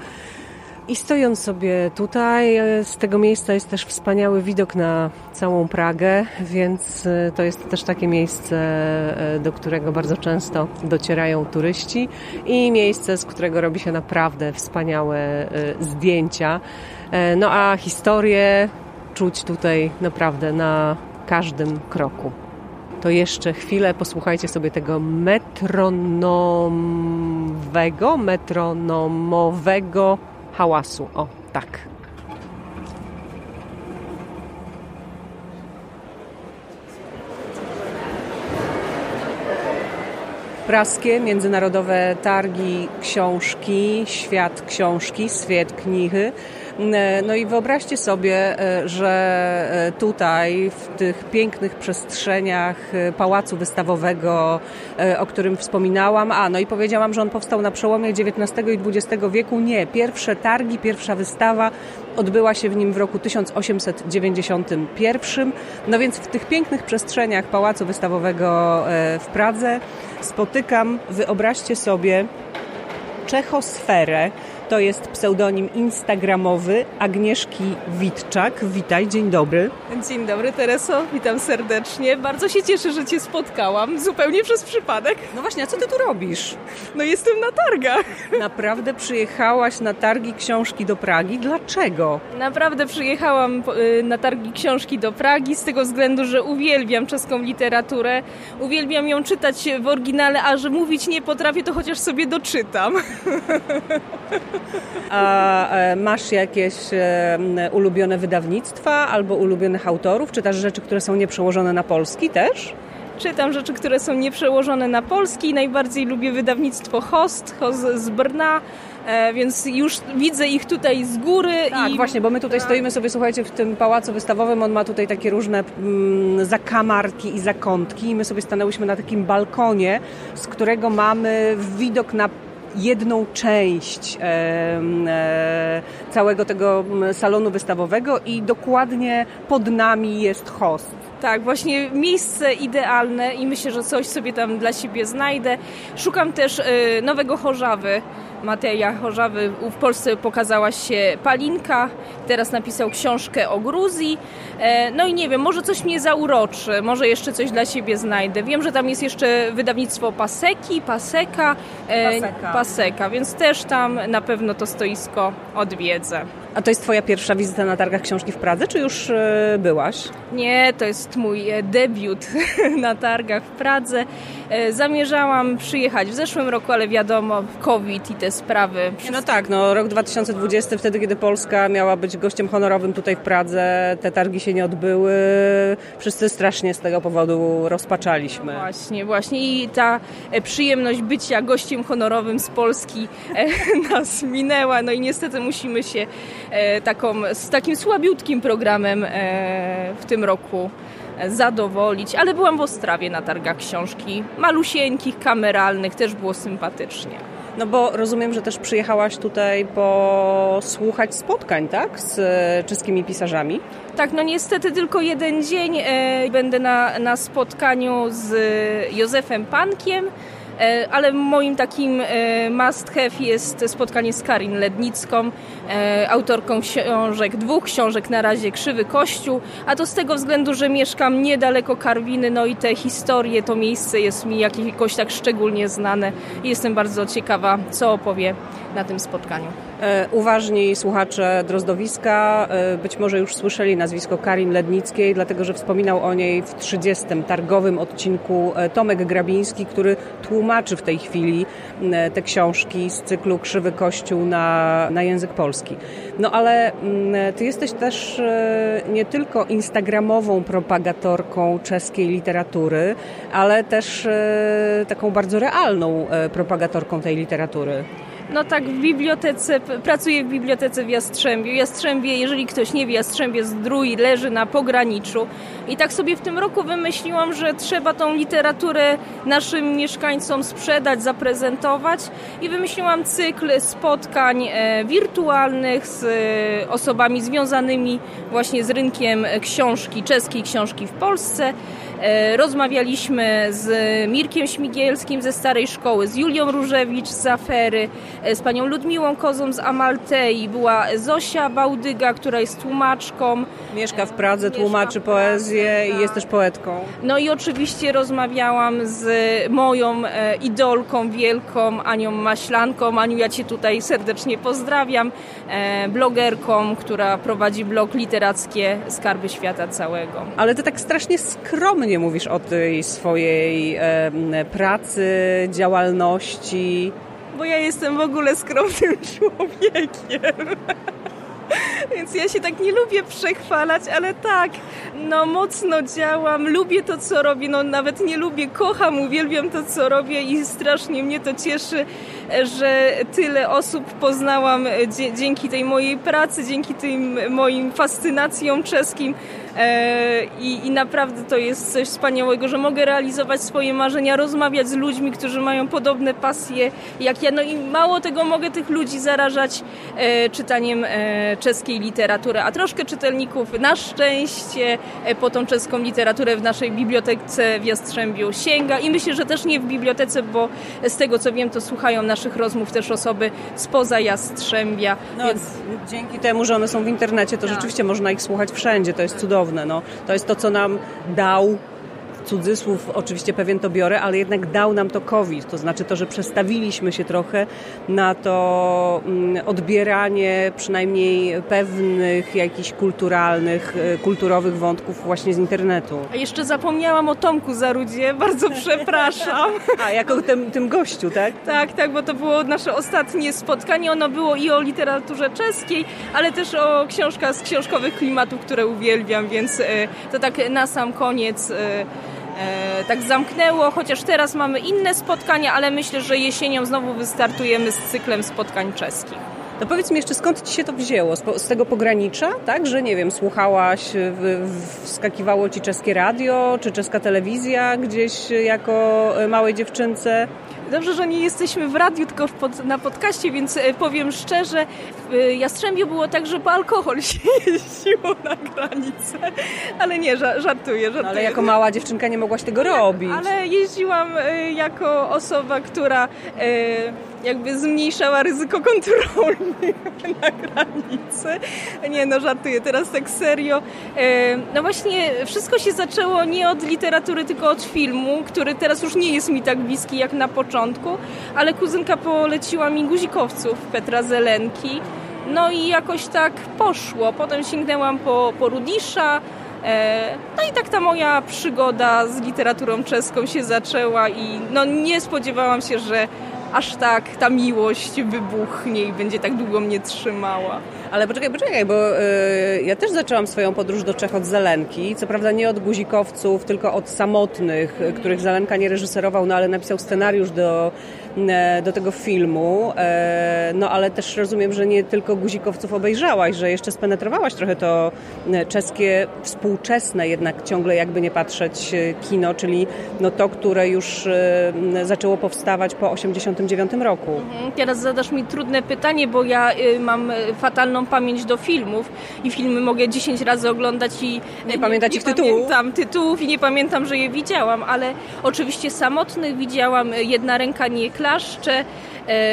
Speaker 1: I stojąc sobie tutaj, e, z tego miejsca jest też wspaniały widok na całą Pragę, więc e, to jest też takie miejsce, e, do którego bardzo często docierają turyści i miejsce, z którego robi się naprawdę wspaniałe zdjęcia. No a historię czuć tutaj naprawdę na każdym kroku. To jeszcze chwilę posłuchajcie sobie tego metronomowego, metronomowego hałasu. O, tak. Praskie międzynarodowe targi książki, świat książki, świat knihy no i wyobraźcie sobie, e, że e, tutaj, w tych pięknych przestrzeniach pałacu wystawowego, o którym wspominałam, a no i powiedziałam, że on powstał na przełomie XIX i XX wieku. Nie, pierwsze targi, pierwsza wystawa odbyła się w nim w roku 1891. No więc w tych pięknych przestrzeniach pałacu wystawowego w Pradze spotykam, wyobraźcie sobie, czechosferę, to jest pseudonim instagramowy Agnieszki Witczak. Witaj, dzień dobry.
Speaker 5: Dzień dobry Tereso, witam serdecznie. Bardzo się cieszę, że Cię spotkałam, zupełnie przez przypadek.
Speaker 1: No właśnie, a co Ty tu robisz?
Speaker 5: No jestem na targach.
Speaker 1: Naprawdę przyjechałaś na targi książki do Pragi. Dlaczego?
Speaker 5: Naprawdę przyjechałam y, na targi książki do Pragi z tego względu, że uwielbiam czeską literaturę. Uwielbiam ją czytać w oryginale, a że mówić nie potrafię, to chociaż sobie doczytam.
Speaker 1: A e, masz jakieś e, ulubione wydawnictwa albo ulubionych autorów? Czytasz rzeczy, które są nieprzełożone na polski też?
Speaker 5: Czytam rzeczy, które są nieprzełożone na polski. Najbardziej lubię wydawnictwo Host, Host z Brna. E, więc już widzę ich tutaj z góry.
Speaker 1: Tak,
Speaker 5: i...
Speaker 1: właśnie, bo my tutaj
Speaker 5: tak.
Speaker 1: stoimy sobie, słuchajcie, w tym pałacu wystawowym, on ma tutaj takie różne mm, zakamarki i zakątki i my sobie stanęłyśmy na takim balkonie, z którego mamy widok na jedną część e, całego tego salonu wystawowego i dokładnie pod nami jest host.
Speaker 5: Tak, właśnie miejsce idealne i myślę, że coś sobie tam dla siebie znajdę. Szukam też y, nowego chorzawy. Mateja Chorzawy. W Polsce pokazała się Palinka, teraz napisał książkę o Gruzji. E, no i nie wiem, może coś mnie zauroczy, może jeszcze coś dla siebie znajdę. Wiem, że tam jest jeszcze wydawnictwo Paseki, Paseka,
Speaker 1: e, Paseka,
Speaker 5: Paseka więc też tam na pewno to stoisko odwiedzę.
Speaker 1: A to jest Twoja pierwsza wizyta na targach książki w Pradze, czy już e, byłaś?
Speaker 5: Nie, to jest mój debiut na targach w Pradze. Zamierzałam przyjechać w zeszłym roku, ale wiadomo, COVID i te sprawy.
Speaker 1: No tak, no rok 2020, wtedy kiedy Polska miała być gościem honorowym tutaj w Pradze, te targi się nie odbyły. Wszyscy strasznie z tego powodu rozpaczaliśmy.
Speaker 5: Właśnie, właśnie i ta e, przyjemność bycia gościem honorowym z Polski e, nas minęła. No i niestety musimy się e, taką, z takim słabiutkim programem w tym roku zadowolić, ale byłam w Ostrawie na targach książki, malusieńkich, kameralnych, też było sympatycznie.
Speaker 1: No bo rozumiem, że też przyjechałaś tutaj posłuchać spotkań, tak? Z e, czeskimi pisarzami.
Speaker 5: Tak, no niestety tylko jeden dzień. E, będę na, na spotkaniu z Józefem Pankiem. E, ale moim takim e, must have jest spotkanie z Karin Lednicką, e, autorką książek, dwóch książek na razie, Krzywy Kościół, a to z tego względu, że mieszkam niedaleko Karwiny, no i te historie, to miejsce jest mi jakoś tak szczególnie znane i jestem bardzo ciekawa, co opowie na tym spotkaniu.
Speaker 1: Uważni słuchacze Drozdowiska być może już słyszeli nazwisko Karin Lednickiej, dlatego że wspominał o niej w 30. targowym odcinku Tomek Grabiński, który tłumaczył tłumaczy w tej chwili e, te książki z cyklu Krzywy Kościół na, na język polski. No ale mm, ty jesteś też e, nie tylko instagramową propagatorką czeskiej literatury, ale też e, taką bardzo realną propagatorką tej literatury.
Speaker 5: No tak, w bibliotece, pracuję w bibliotece w Jastrzębiu. Jastrzębie, jeżeli ktoś nie wie, Jastrzębie Zdrój leży na pograniczu. I tak sobie w tym roku wymyśliłam, że trzeba tą literaturę naszym mieszkańcom sprzedać, zaprezentować. I wymyśliłam cykl spotkań e, wirtualnych z e, osobami związanymi właśnie z rynkiem książki, czeskiej książki w Polsce. E, rozmawialiśmy z Mirkiem Śmigielskim ze Starej Szkoły, z Julią Różewicz z Afery, e, z panią Ludmiłą Kozą z Amaltei, była Zosia Bałdyga, która jest tłumaczką.
Speaker 1: Mieszka w Pradze, tłumaczy poezję i jest też poetką.
Speaker 5: No i oczywiście rozmawiałam z moją e, idolką wielką, Anią Maślanką. Aniu, ja Cię tutaj serdecznie pozdrawiam. Blogerką, która prowadzi blog literackie Skarby Świata Całego.
Speaker 1: Ale Ty tak strasznie skromnie nie mówisz o tej swojej pracy, działalności?
Speaker 5: Bo ja jestem w ogóle skromnym człowiekiem. Więc ja się tak nie lubię przechwalać, ale tak, no mocno działam, lubię to, co robię, no nawet nie lubię, kocham, uwielbiam to, co robię i strasznie mnie to cieszy, że tyle osób poznałam dzięki tej mojej pracy, dzięki tym moim fascynacjom czeskim, E, I, I naprawdę to jest coś wspaniałego, że mogę realizować swoje marzenia, rozmawiać z ludźmi, którzy mają podobne pasje jak ja. No i mało tego mogę tych ludzi zarażać e, czytaniem e, czeskiej literatury, a troszkę czytelników na szczęście e, po tą czeską literaturę w naszej bibliotece w Jastrzębiu sięga i myślę, że też nie w bibliotece, bo z tego co wiem, to słuchają naszych rozmów też osoby spoza Jastrzębia.
Speaker 1: No,
Speaker 5: więc
Speaker 1: Dzięki temu, że one są w internecie, to
Speaker 5: Tak.
Speaker 1: rzeczywiście można ich słuchać wszędzie. To jest cudowne. No. To jest to, co nam dał cudzysłów, oczywiście pewien to biorę, ale jednak dał nam to COVID. To znaczy to, że przestawiliśmy się trochę na to mm, odbieranie przynajmniej pewnych jakichś kulturalnych, e, kulturowych wątków właśnie z internetu.
Speaker 5: A jeszcze zapomniałam o Tomku Zarudzie, bardzo przepraszam.
Speaker 1: A, jako tym, tym gościu, tak?
Speaker 5: Tak, tak, bo to było nasze ostatnie spotkanie. Ono było i o literaturze czeskiej, ale też o książkach z książkowych klimatów, które uwielbiam, więc e, to tak na sam koniec e, tak zamknęło, chociaż teraz mamy inne spotkania, ale myślę, że jesienią znowu wystartujemy z cyklem spotkań czeskich.
Speaker 1: No powiedz mi jeszcze, skąd Ci się to wzięło? Z, tego pogranicza, tak? Że nie wiem, słuchałaś, wskakiwało Ci czeskie radio, czy czeska telewizja gdzieś jako e, małej dziewczynce?
Speaker 5: Dobrze, że nie jesteśmy w radiu, tylko pod, na podcaście, więc e, powiem szczerze, w e, Jastrzębiu było tak, że po alkohol się jeździło na granicę. Ale nie, ża- żartuję, żartuję.
Speaker 1: Ale jako mała dziewczynka nie mogłaś tego robić.
Speaker 5: Ale jeździłam e, jako osoba, która jakby zmniejszała ryzyko kontroli na granicy. Nie no, żartuję, teraz tak serio. No właśnie, wszystko się zaczęło nie od literatury, tylko od filmu, który teraz już nie jest mi tak bliski jak na początku, ale kuzynka poleciła mi Guzikowców Petra Zelenki. No i jakoś tak poszło. Potem sięgnęłam po, po Rudisza, E, No i tak ta moja przygoda z literaturą czeską się zaczęła i no nie spodziewałam się, że aż tak ta miłość wybuchnie i będzie tak długo mnie trzymała.
Speaker 1: Ale poczekaj, poczekaj, bo y, ja też zaczęłam swoją podróż do Czech od Zelenki. Co prawda nie od guzikowców, tylko od samotnych, których Zelenka nie reżyserował, no ale napisał scenariusz do, do tego filmu. E, no ale też rozumiem, że nie tylko guzikowców obejrzałaś, że jeszcze spenetrowałaś trochę to e, czeskie, współczesne jednak ciągle jakby nie patrzeć e, kino, czyli no to, które już e, zaczęło powstawać po 89 roku.
Speaker 5: Teraz zadasz mi trudne pytanie, bo ja y, mam y, fatalną pamięć do filmów i filmy mogę 10 razy oglądać i
Speaker 1: Nie pamiętać ich tytułów?
Speaker 5: pamiętam tytułów i nie pamiętam, że je widziałam, ale oczywiście samotnych widziałam, y, jedna ręka nie klaszcze. E,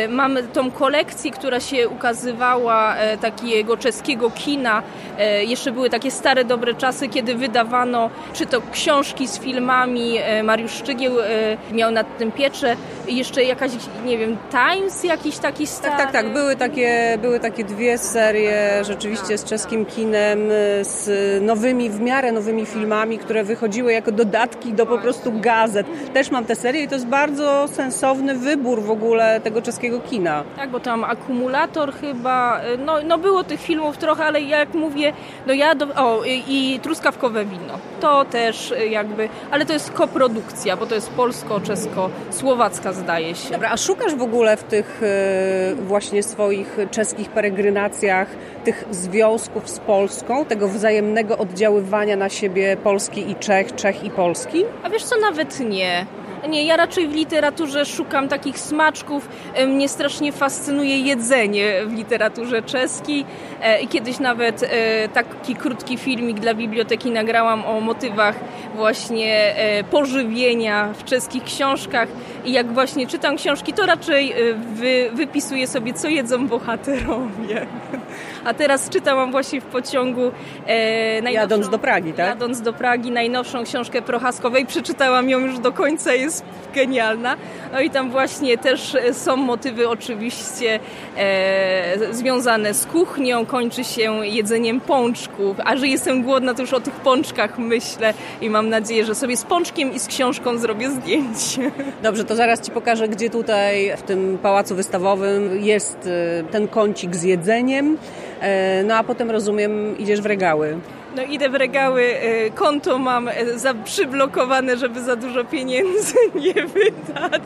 Speaker 5: Mam tą kolekcję, która się ukazywała e, takiego czeskiego kina. E, Jeszcze były takie stare, dobre czasy, kiedy wydawano czy to książki z filmami. E, Mariusz Szczygieł e, miał nad tym pieczę. Jeszcze jakaś, nie wiem, Times jakiś taki stary.
Speaker 1: Tak, tak, tak. Były takie, były takie dwie serie rzeczywiście z czeskim kinem, z nowymi, w miarę nowymi filmami, które wychodziły jako dodatki do po prostu gazet. Też mam tę serię i to jest bardzo sensowny wybór w ogóle tego czeskiego kina.
Speaker 5: Tak, bo tam akumulator chyba, y, no, no było tych filmów trochę, ale jak mówię, no ja, do, o i, truskawkowe wino, to też y, jakby, ale to jest koprodukcja, bo to jest polsko-czesko-słowacka zdaje się.
Speaker 1: Dobra, a szukasz w ogóle w tych e, właśnie swoich czeskich peregrinacjach tych związków z Polską, tego wzajemnego oddziaływania na siebie Polski i Czech, Czech i Polski?
Speaker 5: A wiesz co, nawet nie. Nie, ja raczej w literaturze szukam takich smaczków. E, Mnie strasznie fascynuje jedzenie w literaturze czeskiej E, kiedyś nawet e, taki krótki filmik dla biblioteki nagrałam o motywach właśnie pożywienia w czeskich książkach i jak właśnie czytam książki, to raczej wy, wypisuję sobie, co jedzą bohaterowie. A teraz czytałam właśnie w pociągu e, najnowszą-
Speaker 1: Jadąc do Pragi, tak?
Speaker 5: Jadąc do Pragi, najnowszą książkę Prochaskowej, przeczytałam ją już do końca, jest genialna. No i tam właśnie też są motywy oczywiście e, związane z kuchnią, kończy się jedzeniem pączków, a że jestem głodna, to już o tych pączkach myślę i mam nadzieję, że sobie z pączkiem i z książką zrobię zdjęcie.
Speaker 1: Dobrze, to zaraz Ci pokażę, gdzie tutaj w tym pałacu wystawowym jest e, ten kącik z jedzeniem. E, No a potem rozumiem, idziesz w regały.
Speaker 5: No idę w regały, e, konto mam e, za przyblokowane, żeby za dużo pieniędzy nie wydać,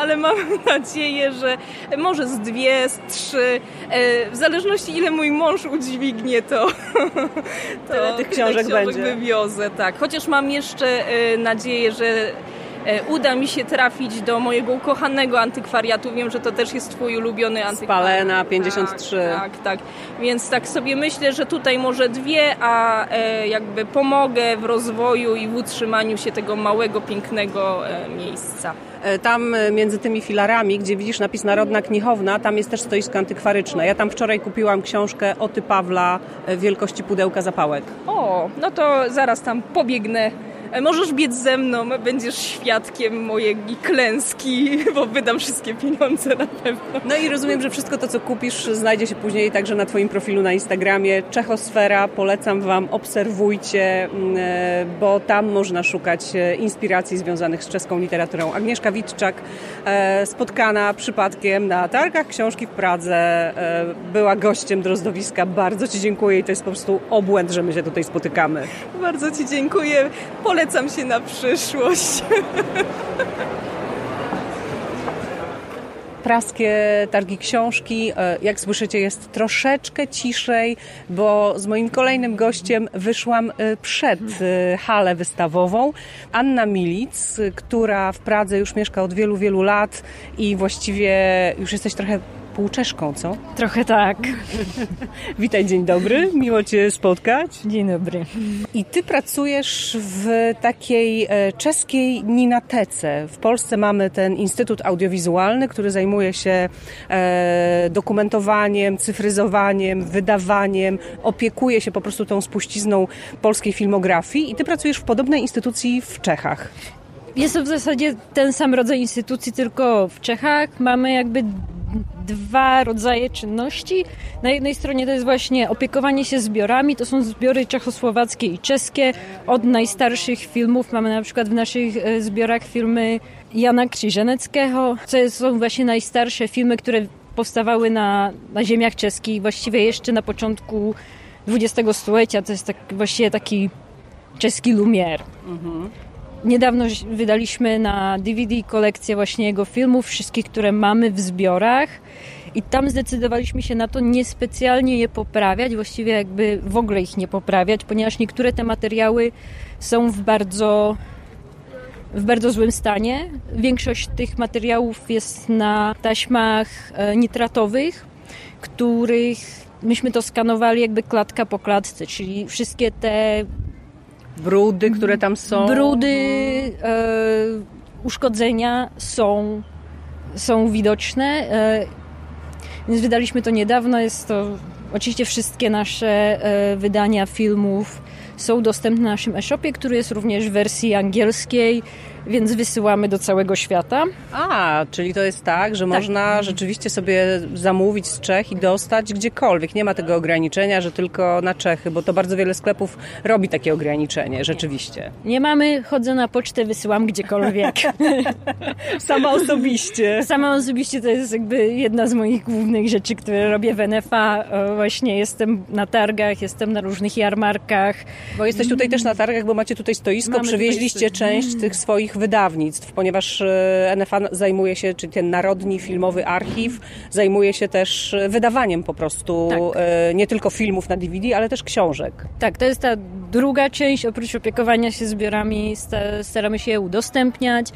Speaker 5: ale mam nadzieję, że może z dwie, z trzy, w zależności ile mój mąż udźwignie, to, to
Speaker 1: Tyle tych książek będzie.
Speaker 5: wywiozę, tak. Chociaż mam jeszcze nadzieję, że uda mi się trafić do mojego ukochanego antykwariatu. Wiem, że to też jest twój ulubiony antykwariat.
Speaker 1: Spalena 53.
Speaker 5: Tak, tak, tak. Więc tak sobie myślę, że tutaj może dwie, a e, jakby pomogę w rozwoju i w utrzymaniu się tego małego, pięknego e, miejsca.
Speaker 1: E, tam e, między tymi filarami, gdzie widzisz napis Narodna Knichowna, tam jest też stoisko antykwaryczne. Ja tam wczoraj kupiłam książkę Oty Pawla e, wielkości pudełka zapałek.
Speaker 5: O, no to zaraz tam pobiegnę E, możesz biec ze mną, będziesz świadkiem mojej klęski, bo wydam wszystkie pieniądze na pewno.
Speaker 1: No i rozumiem, że wszystko to, co kupisz, znajdzie się później także na Twoim profilu na Instagramie. Czechosfera, polecam Wam, obserwujcie, mm, e, bo tam można szukać e, inspiracji związanych z czeską literaturą. Agnieszka Witczak, spotkana przypadkiem na targach książki w Pradze, była gościem Drozdowiska. Bardzo Ci dziękuję i to jest po prostu obłęd, że my się tutaj spotykamy.
Speaker 5: Bardzo Ci dziękuję. Polecam polecam się na przyszłość.
Speaker 1: praskie targi książki. E, jak słyszycie, jest troszeczkę ciszej, bo z moim kolejnym gościem wyszłam e, przed e, halę wystawową. Anna Milic, która w Pradze już mieszka od wielu, wielu lat i właściwie już jesteś trochę półczeszką, co?
Speaker 6: Trochę tak.
Speaker 1: Witaj, dzień dobry. Miło Cię spotkać.
Speaker 6: Dzień dobry.
Speaker 1: I Ty pracujesz w takiej e, czeskiej Ninatece. W Polsce mamy ten Instytut Audiowizualny, który zajmuje się e, dokumentowaniem, cyfryzowaniem, wydawaniem, opiekuje się po prostu tą spuścizną polskiej filmografii i Ty pracujesz w podobnej instytucji w Czechach.
Speaker 6: Jest to w zasadzie ten sam rodzaj instytucji, tylko w Czechach mamy jakby dwa rodzaje czynności. Na jednej stronie to jest właśnie opiekowanie się zbiorami, to są zbiory czechosłowackie i czeskie. Od najstarszych filmów mamy na przykład w naszych e, zbiorach filmy Jana Krzyżeneckiego, co są właśnie najstarsze filmy, które powstawały na, na ziemiach czeskich, właściwie jeszcze na początku XX stulecia. To jest tak, właściwie taki czeski Lumière. Mhm. Niedawno wydaliśmy na DVD kolekcję właśnie jego filmów, wszystkich, które mamy w zbiorach. I tam zdecydowaliśmy się na to niespecjalnie je poprawiać, właściwie jakby w ogóle ich nie poprawiać, ponieważ niektóre te materiały są w bardzo, w bardzo złym stanie. Większość tych materiałów jest na taśmach e, nitratowych, których myśmy to skanowali jakby klatka po klatce, czyli wszystkie te
Speaker 1: Brudy, które tam są.
Speaker 6: Brudy, e, uszkodzenia są, są widoczne. E, więc wydaliśmy to niedawno. Jest to oczywiście wszystkie nasze e, wydania filmów są dostępne na naszym e-shopie, który jest również w wersji angielskiej więc wysyłamy do całego świata.
Speaker 1: A, czyli to jest tak, że tak. można rzeczywiście sobie zamówić z Czech i dostać gdziekolwiek. Nie ma tego ograniczenia, że tylko na Czechy, bo to bardzo wiele sklepów robi takie ograniczenie, rzeczywiście.
Speaker 6: Nie mamy, chodzę na pocztę, wysyłam gdziekolwiek.
Speaker 1: Sama osobiście.
Speaker 6: Sama osobiście to jest jakby jedna z moich głównych rzeczy, które robię w NFA. Właśnie jestem na targach, jestem na różnych jarmarkach.
Speaker 1: Bo jesteś tutaj też na targach, bo macie tutaj stoisko, mamy przywieźliście tutaj... część tych swoich wydawnictw, ponieważ e, NFA zajmuje się, czyli ten Narodni Filmowy Archiw, zajmuje się też e, wydawaniem po prostu tak. E, nie tylko filmów na DVD, ale też książek.
Speaker 6: Tak, to jest ta druga część, oprócz opiekowania się zbiorami, staramy się je udostępniać.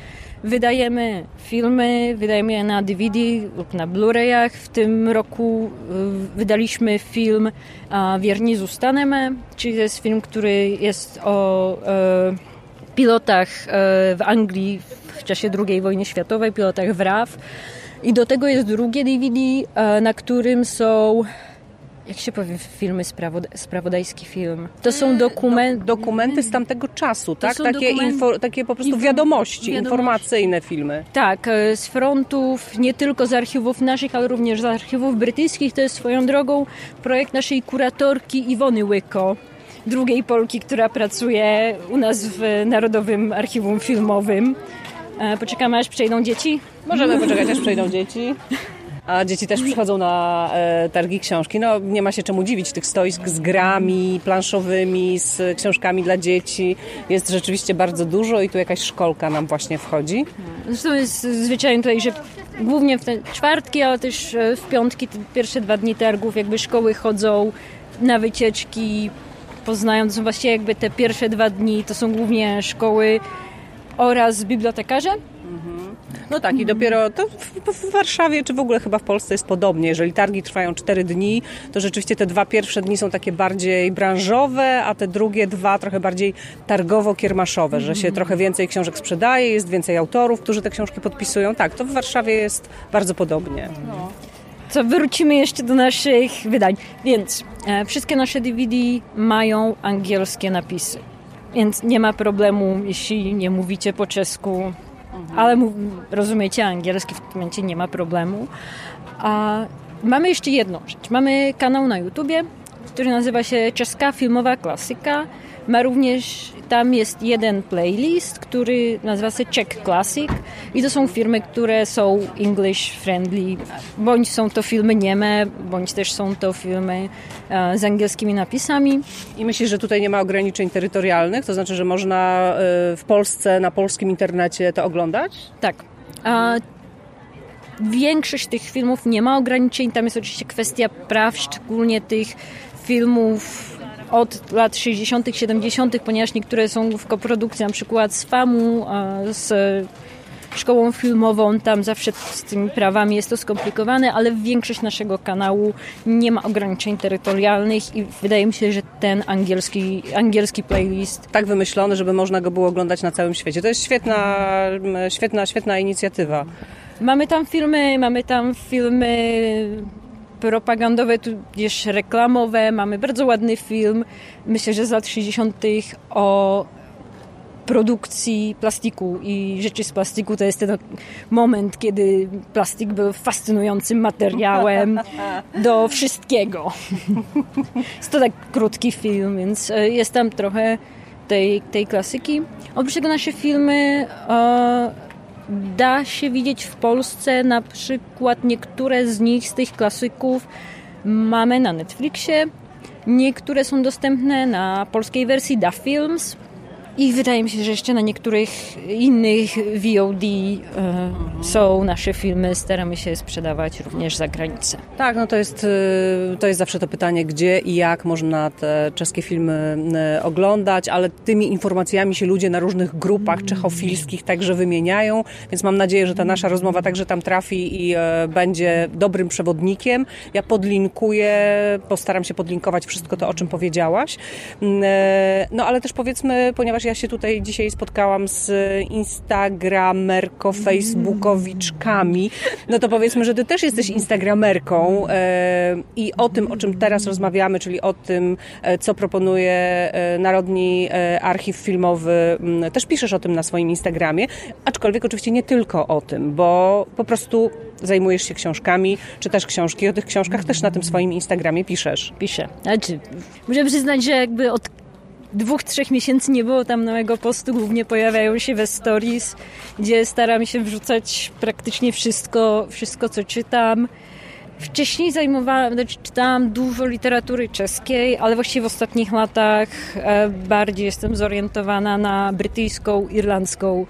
Speaker 6: Wydajemy filmy, wydajemy je na DVD lub na Blu-rayach. W tym roku wydaliśmy film Wierni zostaneme, czyli to jest film, który jest o pilotach e, w Anglii w czasie II wojny światowej, pilotach WRAF. I do tego jest drugie DVD, e, na którym są jak się powie filmy, sprawod sprawodajski film? To są mm, dokumenty...
Speaker 1: Do, dokumenty z tamtego czasu, tak? Takie, info, takie po prostu wiadomości, wiadomości, informacyjne filmy.
Speaker 6: Tak, e, z frontów, nie tylko z archiwów naszych, ale również z archiwów brytyjskich. To jest swoją drogą projekt naszej kuratorki Iwony Łyko drugiej Polki, która pracuje u nas w Narodowym Archiwum Filmowym. E, poczekamy aż przejdą dzieci?
Speaker 1: Możemy poczekać aż przejdą dzieci. A dzieci też przychodzą na e, targi książki. No nie ma się czemu dziwić tych stoisk z grami planszowymi, z książkami dla dzieci. Jest rzeczywiście bardzo dużo i tu jakaś szkolka nam właśnie wchodzi.
Speaker 6: Zresztą jest zwyczajnie tutaj, że głównie w te czwartki, ale też e, w piątki, te pierwsze dwa dni targów jakby szkoły chodzą na wycieczki, poznają, to są właściwie jakby te pierwsze dwa dni, to są głównie szkoły oraz bibliotekarze.
Speaker 1: No tak, i dopiero to w, w Warszawie, czy w ogóle chyba w Polsce jest podobnie. Jeżeli targi trwają 4 dni, to rzeczywiście te dwa pierwsze dni są takie bardziej branżowe, a te drugie dwa trochę bardziej targowo-kiermaszowe, że się trochę więcej książek sprzedaje, jest więcej autorów, którzy te książki podpisują. Tak, to w Warszawie jest bardzo podobnie.
Speaker 6: Co wrócimy jeszcze do naszych wydań. Więc e, wszystkie nasze DVD mają angielskie napisy. Więc nie ma problemu, jeśli nie mówicie po czesku, ale mów, rozumiecie angielski, w tym momencie nie ma problemu. A mamy jeszcze jedną rzecz. Mamy kanał na YouTubie, który nazywa się Czeska Filmowa Klasyka. Ma również, tam jest jeden playlist, który nazywa się Czech Classic i to są filmy, które są English friendly, bądź są to filmy nieme, bądź też są to filmy e, z angielskimi napisami.
Speaker 1: I myślisz, że tutaj nie ma ograniczeń terytorialnych? To znaczy, że można y, w Polsce, na polskim internecie to oglądać?
Speaker 6: Tak. A większość tych filmów nie ma ograniczeń. Tam jest oczywiście kwestia praw, szczególnie tych filmów od lat 60., 70., ponieważ niektóre są w koprodukcji, na przykład z FAMU, z szkołą filmową, tam zawsze z tymi prawami jest to skomplikowane, ale większość naszego kanału nie ma ograniczeń terytorialnych i wydaje mi się, że ten angielski, angielski playlist
Speaker 1: Tak wymyślony, żeby można go było oglądać na całym świecie. To jest świetna, świetna, świetna inicjatywa.
Speaker 6: Mamy tam filmy, mamy tam filmy propagandowe, tudzież reklamowe. Mamy bardzo ładny film, myślę, że z lat 60. o produkcji plastiku i rzeczy z plastiku. To jest ten moment, kiedy plastik był fascynującym materiałem do wszystkiego. Jest to tak krótki film, więc e, jest tam trochę tej, tej klasyki. Oprócz tego nasze filmy e, da się widzieć w Polsce na przykład niektóre z nich, z tych klasyków mamy na Netflixie, niektóre są dostępne na polskiej wersji Da Films i wydaje mi się, że jeszcze na niektórych innych VOD e, są nasze filmy, staramy się sprzedawać również za granicę.
Speaker 1: Tak, no to jest, y, to jest zawsze to pytanie, gdzie i jak można te czeskie filmy y, oglądać, ale tymi informacjami się ludzie na różnych grupach czechofilskich także wymieniają, więc mam nadzieję, że ta nasza rozmowa także tam trafi i e, będzie dobrym przewodnikiem. Ja podlinkuję, postaram się podlinkować wszystko to, o czym powiedziałaś. Mm, e, No ale też powiedzmy, ponieważ ja się tutaj dzisiaj spotkałam z instagramerko-facebookowiczkami, no to powiedzmy, że ty też jesteś instagramerką e, i o tym, o czym teraz rozmawiamy, czyli o tym, e, co proponuje e, Narodni Archiw Filmowy, też piszesz o tym na swoim Instagramie, aczkolwiek oczywiście nie tylko o tym, bo po prostu zajmujesz się książkami, czytasz książki, o tych książkach też na tym swoim Instagramie piszesz.
Speaker 6: Piszę. Znaczy, muszę przyznać, że jakby od dwóch, trzech miesięcy nie było tam małego postu, głównie pojawiają się we stories, gdzie staram się wrzucać praktycznie wszystko, wszystko co czytam. Wcześniej zajmowałam, znaczy czytałam dużo literatury czeskiej, ale właściwie w ostatnich latach e, bardziej jestem zorientowana na brytyjską, irlandzką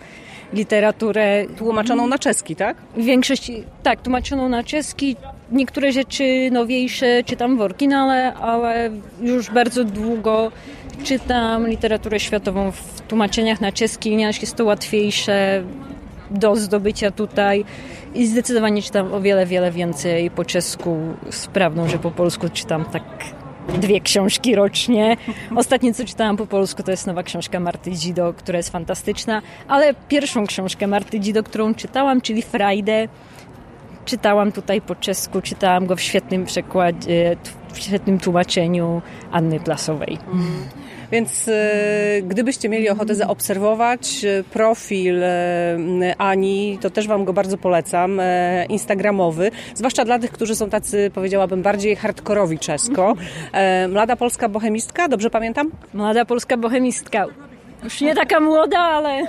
Speaker 6: literaturę.
Speaker 1: Tłumaczoną na czeski, tak?
Speaker 6: Większość, tak, tłumaczoną na czeski. Niektóre rzeczy nowiejsze czytam w oryginale, ale już bardzo długo czytam literaturę światową w tłumaczeniach na czeski, ponieważ jest to łatwiejsze do zdobycia tutaj. I zdecydowanie czytam o wiele, wiele więcej po czesku. Z prawdą, że po polsku czytam tak dwie książki rocznie. Ostatnie, co czytałam po polsku, to jest nowa książka Marty Dzido, która jest fantastyczna, ale pierwszą książkę Marty Dzido, którą czytałam, czyli Friday, czytałam tutaj po czesku, czytałam go w świetnym przekładzie, w świetnym tłumaczeniu Anny Plasowej.
Speaker 1: Więc e, gdybyście mieli ochotę zaobserwować e, profil e, Ani, to też Wam go bardzo polecam, instagramowy, zwłaszcza dla tych, którzy są tacy, powiedziałabym, bardziej hardkorowi czesko. Mlada polska bohemistka, dobrze pamiętam?
Speaker 6: Młoda polska bohemistka. Już nie taka młoda, ale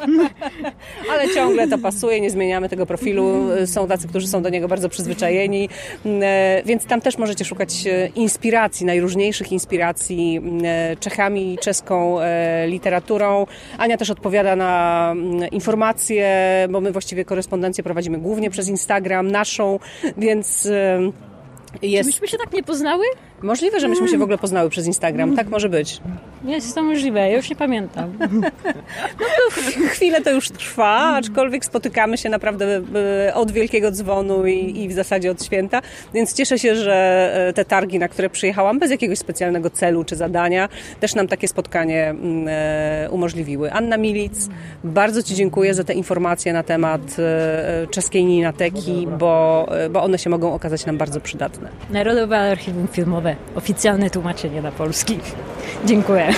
Speaker 1: Ale ciągle to pasuje, nie zmieniamy tego profilu. Są tacy, którzy są do niego bardzo przyzwyczajeni, E, więc tam też możecie szukać e, inspiracji, najróżniejszych inspiracji e, Czechami czeską literaturą. Ania też odpowiada na mm, informacje, bo my właściwie korespondencję prowadzimy głównie przez Instagram naszą, więc e,
Speaker 6: czy
Speaker 1: jest...
Speaker 6: myśmy się tak nie poznały?
Speaker 1: Możliwe, że myśmy się w ogóle poznały przez Instagram. Tak może być.
Speaker 6: Jest to możliwe, ja już nie pamiętam.
Speaker 1: Chwilę to już trwa, aczkolwiek spotykamy się naprawdę e, od Wielkiego Dzwonu i, i w zasadzie od święta, więc cieszę się, że e, te targi, na które przyjechałam, bez jakiegoś specjalnego celu czy zadania, też nam takie spotkanie mm, e, umożliwiły. Anna Milic, bardzo Ci dziękuję za te informacje na temat czeskiej Ninateki, bo, e, bo one się mogą okazać nam bardzo przydatne.
Speaker 6: Narodowe Archiwum Filmowe, oficjalne tłumaczenie na polski. Dziękuję.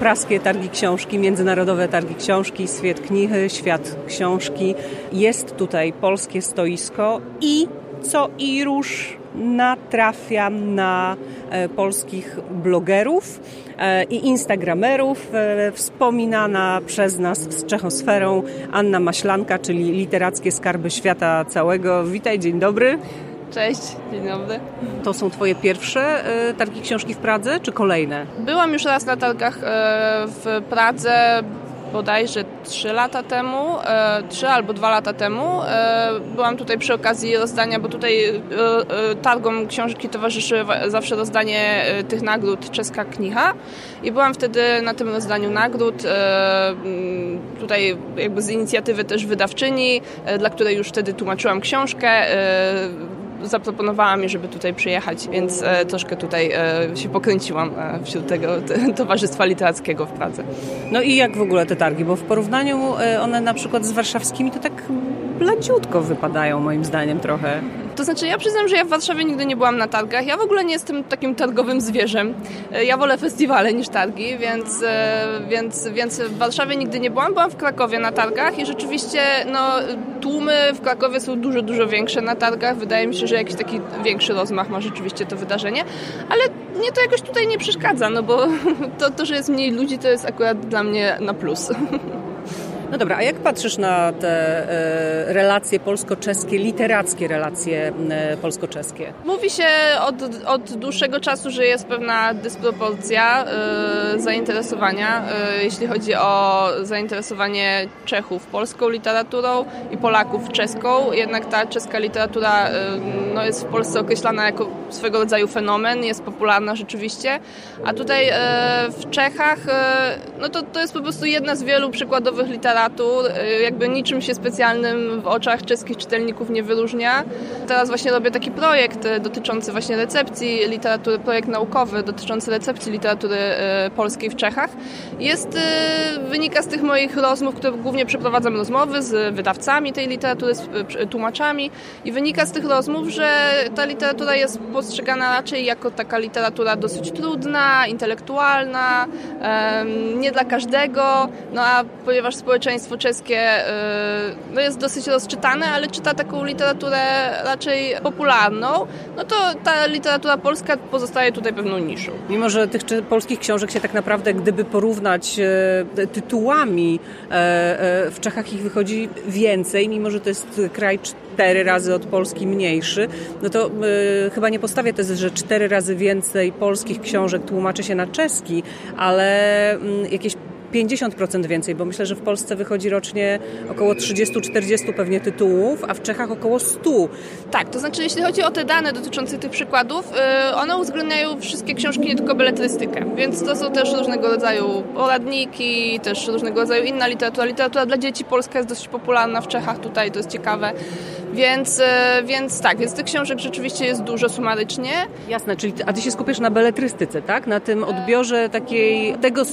Speaker 1: praskie targi książki, międzynarodowe targi książki, Świat Knichy, Świat Książki. Jest tutaj polskie stoisko i co i róż natrafiam na e, polskich blogerów i instagramerów. E, wspominana przez nas z Czechosferą Anna Maślanka, czyli literackie skarby świata całego. Witaj, dzień dobry.
Speaker 7: Cześć, dzień dobry.
Speaker 1: To są Twoje pierwsze e, targi książki w Pradze, czy kolejne?
Speaker 7: Byłam już raz na targach e, w Pradze bodajże 3 lata temu, 3 albo 2 lata temu. E, byłam tutaj przy okazji rozdania, bo tutaj targom książki towarzyszy zawsze rozdanie tych nagród Czeska Knicha i byłam wtedy na tym rozdaniu nagród tutaj jakby z inicjatywy też wydawczyni, dla której już wtedy tłumaczyłam książkę zaproponowała mi, żeby tutaj przyjechać, więc e, troszkę tutaj e, się pokręciłam e, wśród tego towarzystwa literackiego w Pradze.
Speaker 1: No i jak w ogóle te targi? Bo w porównaniu one na przykład z warszawskimi to tak bladziutko wypadają moim zdaniem trochę.
Speaker 7: To znaczy, ja przyznam, że ja w Warszawie nigdy nie byłam na targach. Ja w ogóle nie jestem takim targowym zwierzem. Ja wolę festiwale niż targi, więc, więc, więc w Warszawie nigdy nie byłam. Byłam w Krakowie na targach i rzeczywiście no, tłumy w Krakowie są dużo, dużo większe na targach. Wydaje mi się, że jakiś taki większy rozmach ma rzeczywiście to wydarzenie, ale mnie to jakoś tutaj nie przeszkadza, no bo to, to że jest mniej ludzi, to jest akurat dla mnie na plus.
Speaker 1: No dobra, a jak patrzysz na te e, relacje polsko-czeskie, literackie relacje e, polsko-czeskie?
Speaker 7: Mówi się od, od dłuższego czasu, że jest pewna dysproporcja e, zainteresowania, jeśli chodzi o zainteresowanie Czechów polską literaturą i Polaków czeską. Jednak ta czeska literatura no, jest w Polsce określana jako swego rodzaju fenomen, jest popularna rzeczywiście, a tutaj w Czechach no to, to jest po prostu jedna z wielu przykładowych literatur literatur y, jakby niczym się specjalnym w oczach czeskich czytelników nie wyróżnia. Teraz właśnie robię taki projekt y, dotyczący właśnie recepcji literatury, projekt naukowy dotyczący recepcji literatury y, polskiej w Czechach. Jest, wynika z tych moich rozmów, które głównie przeprowadzam rozmowy z wydawcami tej literatury, z tłumaczami i wynika z tych rozmów, że ta literatura jest postrzegana raczej jako taka literatura dosyć trudna, intelektualna, nie dla każdego, no a ponieważ społeczeństwo społeczeństwo czeskie y, no jest dosyć rozczytane, ale czyta taką literaturę raczej popularną, no to ta literatura polska pozostaje tutaj pewną niszą.
Speaker 1: Mimo, że tych polskich książek się tak naprawdę, gdyby porównać e, tytułami, e, e, w Czechach ich wychodzi więcej, mimo że to jest kraj cztery razy od Polski mniejszy, no to chyba nie postawię tezy, że cztery razy więcej polskich książek tłumaczy się na czeski, ale mm, jakieś 50% więcej, bo myślę, że w Polsce wychodzi rocznie około 30-40 pewnie tytułów, a w Czechach około 100.
Speaker 7: Tak, to znaczy jeśli chodzi o te dane dotyczące tych przykładów, y, one uwzględniają wszystkie książki, nie tylko beletrystykę, więc to są też różnego rodzaju poradniki, też różnego rodzaju inna literatura. Literatura dla dzieci polska jest dosyć popularna w Czechach, tutaj to jest ciekawe. Więc, y, więc tak, więc tych książek rzeczywiście jest dużo sumarycznie.
Speaker 1: Jasne, czyli a ty się skupiasz na beletrystyce, tak? Na tym odbiorze takiej tego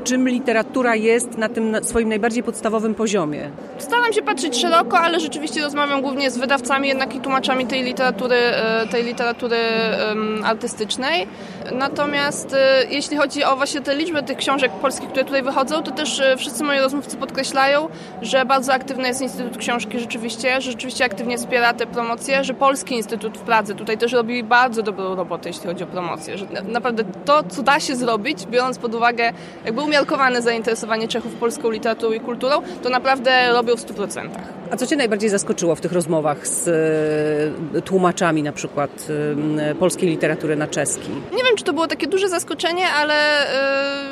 Speaker 1: czym literatura jest na tym swoim najbardziej podstawowym poziomie?
Speaker 7: Staram się patrzeć szeroko, ale rzeczywiście rozmawiam głównie z wydawcami, jednak i tłumaczami tej literatury, e, tej literatury artystycznej. Natomiast e, jeśli chodzi o właśnie te liczby tych książek polskich, które tutaj wychodzą, to też e, wszyscy moi rozmówcy podkreślają, że bardzo aktywny jest Instytut Książki rzeczywiście, że rzeczywiście aktywnie wspiera te promocje, że Polski Instytut w Pradze tutaj też robi bardzo dobrą robotę, jeśli chodzi o promocję, że naprawdę to, co da się zrobić, biorąc pod uwagę jakby umiarkowane zainteresowanie Czechów polską literaturą i kulturą, to naprawdę robią w 100%.
Speaker 1: A co Cię najbardziej zaskoczyło w tych rozmowach z e, tłumaczami na przykład polskiej literatury na czeski?
Speaker 7: Nie wiem, czy to było takie duże zaskoczenie, ale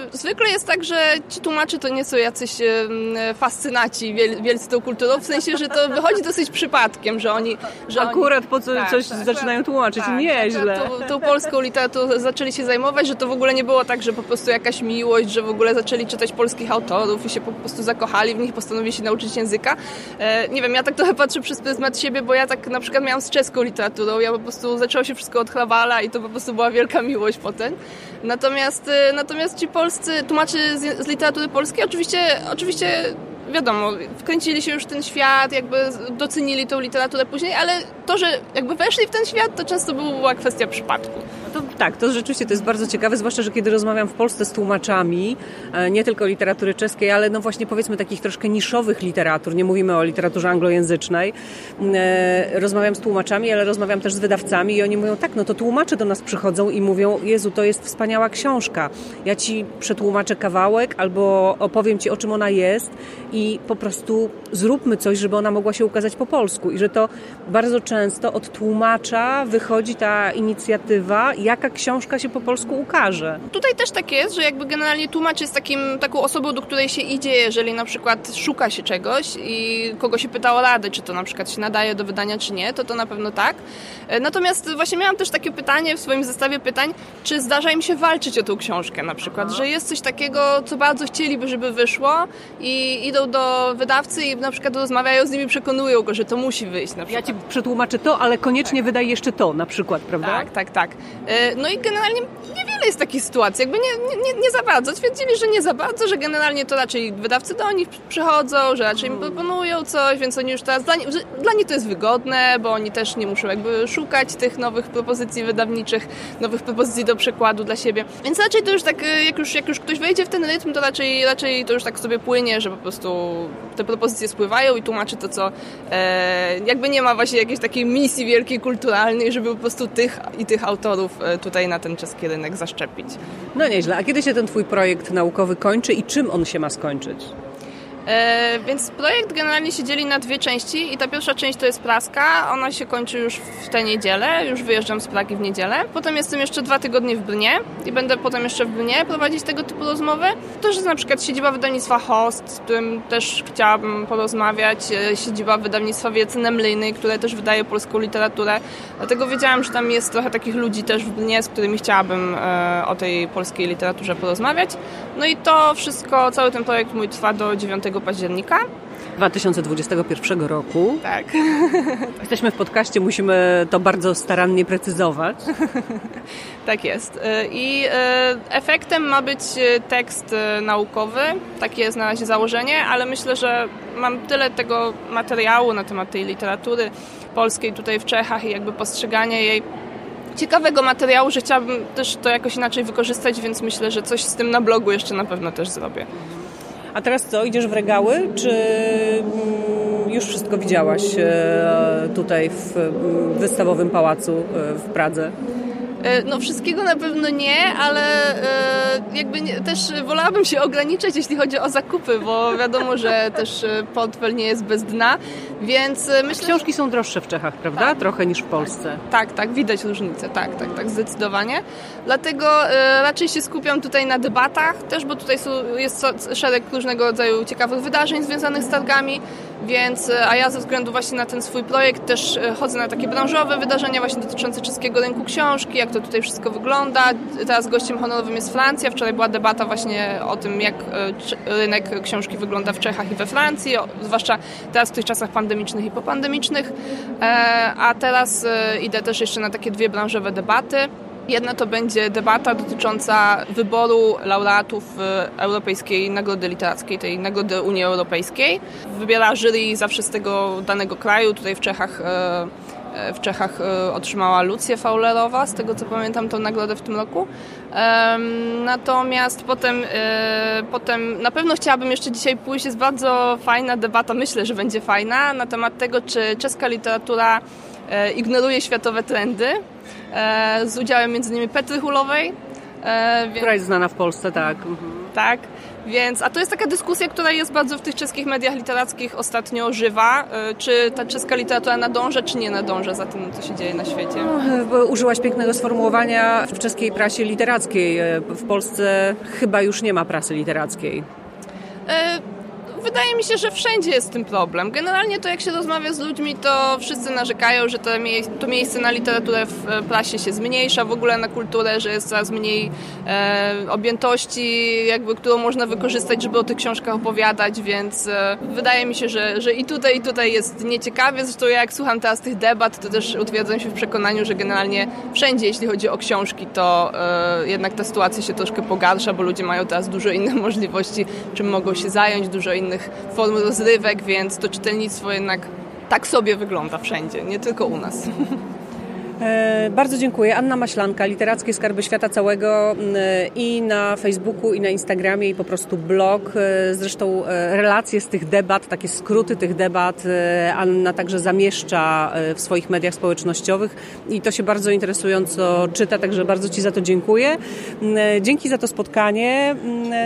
Speaker 7: e, zwykle jest tak, że ci tłumacze to nie są jacyś e, fascynaci wiel, wielcy tą kulturą, w sensie, że to wychodzi dosyć przypadkiem, że oni... Że
Speaker 1: Akurat
Speaker 7: oni,
Speaker 1: po co
Speaker 7: tak,
Speaker 1: coś
Speaker 7: tak,
Speaker 1: zaczynają tłumaczyć.
Speaker 7: tak,
Speaker 1: Nieźle.
Speaker 7: Tą, tą polską literaturą zaczęli się zajmować, że to w ogóle nie było tak, że po prostu jakaś miłość, że w ogóle zaczęli czytać polskich autorów i się po prostu zakochali w nich, postanowili się nauczyć języka. E, nie wiem, ja tak trochę patrzę przez pryzmat siebie, bo ja tak na przykład miałam z czeską literaturą, ja po prostu zaczęło się wszystko od Hlawala i to po prostu była wielka miłość potem. Natomiast, e, natomiast ci polscy tłumaczy z, z literatury polskiej oczywiście, oczywiście wiadomo, wkręcili się już w ten świat, jakby docenili tą literaturę później, ale to, że jakby weszli w ten świat, to często była kwestia przypadku.
Speaker 1: To, tak, to rzeczywiście to jest bardzo ciekawe, zwłaszcza, że kiedy rozmawiam w Polsce z tłumaczami, e, nie tylko literatury czeskiej, ale no właśnie powiedzmy takich troszkę niszowych literatur, nie mówimy o literaturze anglojęzycznej, e, rozmawiam z tłumaczami, ale rozmawiam też z wydawcami i oni mówią, tak, no to tłumacze do nas przychodzą i mówią, Jezu, to jest wspaniała książka, ja Ci przetłumaczę kawałek albo opowiem Ci, o czym ona jest i po prostu zróbmy coś, żeby ona mogła się ukazać po polsku. I że to bardzo często od tłumacza wychodzi ta inicjatywa, jaka książka się po polsku ukaże.
Speaker 7: Tutaj też tak jest, że jakby generalnie tłumacz jest takim, taką osobą, do której się idzie, jeżeli na przykład szuka się czegoś i kogo się pyta o radę, czy to na przykład się nadaje do wydania, czy nie, to to na pewno tak. Natomiast właśnie miałam też takie pytanie w swoim zestawie pytań, czy zdarza im się walczyć o tą książkę na przykład, że jest coś takiego, co bardzo chcieliby, żeby wyszło i idą do wydawcy i na przykład rozmawiają z nimi, przekonują go, że to musi wyjść na przykład.
Speaker 1: Ja Ci przetłumaczę to, ale koniecznie tak. wydaj jeszcze to na przykład, prawda?
Speaker 7: Tak, tak, tak. No i generalnie niewiele jest takich sytuacji, jakby nie, nie, nie za bardzo. Twierdzili, że nie za bardzo, że generalnie to raczej wydawcy do nich przychodzą, że raczej im proponują coś, więc oni już teraz, dla, dla nich to jest wygodne, bo oni też nie muszą jakby szukać tych nowych propozycji wydawniczych, nowych propozycji do przekładu dla siebie. Więc raczej to już tak, jak już, jak już ktoś wejdzie w ten rytm, to raczej, raczej to już tak sobie płynie, że po prostu te propozycje spływają i tłumaczy to, co e, jakby nie ma właśnie jakiejś takiej misji wielkiej kulturalnej, żeby po prostu tych i tych autorów tutaj na ten czeski rynek zaszczepić.
Speaker 1: No nieźle. A kiedy się ten Twój projekt naukowy kończy i czym on się ma skończyć?
Speaker 7: E, więc projekt generalnie się dzieli na dwie części i ta pierwsza część to jest praska, ona się kończy już w tę niedzielę, już wyjeżdżam z Pragi w niedzielę. Potem jestem jeszcze dwa tygodnie w Brnie i będę potem jeszcze w Brnie prowadzić tego typu rozmowy. To jest na przykład siedziba wydawnictwa Host, z którym też chciałabym porozmawiać, e, siedziba wydawnictwa Wiedzy Nemlynej, które też wydaje polską literaturę. Dlatego wiedziałam, że tam jest trochę takich ludzi też w Brnie, z którymi chciałabym e, o tej polskiej literaturze porozmawiać. No i to wszystko, cały ten projekt mój trwa do 9 października.
Speaker 1: 2021 roku.
Speaker 7: Tak.
Speaker 1: Jesteśmy w podcaście, musimy to bardzo starannie precyzować.
Speaker 7: tak jest. I efektem ma być tekst naukowy. Takie jest na razie założenie, ale myślę, że mam tyle tego materiału na temat tej literatury polskiej tutaj w Czechach i jakby postrzegania jej ciekawego materiału, że chciałabym też to jakoś inaczej wykorzystać, więc myślę, że coś z tym na blogu jeszcze na pewno też zrobię.
Speaker 1: A teraz co, idziesz w regały, czy mm, już wszystko widziałaś e, tutaj w wystawowym pałacu e, w Pradze?
Speaker 7: E, no wszystkiego na pewno nie, ale jakby nie, też wolałabym się ograniczać, jeśli chodzi o zakupy, bo wiadomo, że też portfel nie jest bez dna, więc myślę...
Speaker 1: Książki są droższe w Czechach, prawda?
Speaker 7: Tak.
Speaker 1: Trochę niż w Polsce.
Speaker 7: Tak, tak, widać różnicę, tak, tak, tak, zdecydowanie. Dlatego raczej się skupiam tutaj na debatach też, bo tutaj są, jest szereg różnego rodzaju ciekawych wydarzeń związanych z targami, więc, a ja ze względu właśnie na ten swój projekt też chodzę na takie branżowe wydarzenia właśnie dotyczące czeskiego rynku książki, jak to tutaj wszystko wygląda. Teraz gościem honorowym jest Francja. Wczoraj była debata właśnie o tym, jak rynek książki wygląda w Czechach i we Francji, zwłaszcza teraz w tych czasach pandemicznych i popandemicznych. A teraz idę też jeszcze na takie dwie branżowe debaty. Jedna to będzie debata dotycząca wyboru laureatów Europejskiej Nagrody Literackiej, tej Nagrody Unii Europejskiej. Wybiera jury zawsze z tego danego kraju. Tutaj w Czechach w Czechach otrzymała Lucja Faulerowa, z tego co pamiętam, tą nagrodę w tym roku. Natomiast potem, potem na pewno chciałabym jeszcze dzisiaj pójść, jest bardzo fajna debata, myślę, że będzie fajna, na temat tego, czy czeska literatura ignoruje światowe trendy z udziałem między innymi Petry Hulowej.
Speaker 1: Która jest znana w Polsce, tak. Mhm.
Speaker 7: Tak, Więc, a to jest taka dyskusja, która jest bardzo w tych czeskich mediach literackich ostatnio żywa. Czy ta czeska literatura nadąża, czy nie nadąża za tym, co się dzieje na świecie?
Speaker 1: No, użyłaś pięknego sformułowania w czeskiej prasie literackiej. W Polsce chyba już nie ma prasy literackiej.
Speaker 7: Y Wydaje mi się, że wszędzie jest tym problem. Generalnie to jak się rozmawia z ludźmi, to wszyscy narzekają, że to, mie to miejsce na literaturę w e, prasie się zmniejsza, w ogóle na kulturę, że jest coraz mniej e, objętości, jakby, którą można wykorzystać, żeby o tych książkach opowiadać, więc e, wydaje mi się, że, że i tutaj, i tutaj jest nieciekawie. Zresztą ja jak słucham teraz tych debat, to też utwierdzam się w przekonaniu, że generalnie wszędzie, jeśli chodzi o książki, to e, jednak ta sytuacja się troszkę pogarsza, bo ludzie mają teraz dużo innych możliwości, czym mogą się zająć, dużo innych innych form rozrywek, więc to czytelnictwo jednak tak sobie wygląda wszędzie, nie tylko u nas.
Speaker 1: E, bardzo dziękuję. Anna Maślanka, Literackie Skarby Świata Całego i na Facebooku, i na Instagramie, i po prostu blog. E, zresztą e, relacje z tych debat, takie skróty tych debat Anna także zamieszcza w swoich mediach społecznościowych i to się bardzo interesująco czyta, także bardzo Ci za to dziękuję. Dzięki za to spotkanie.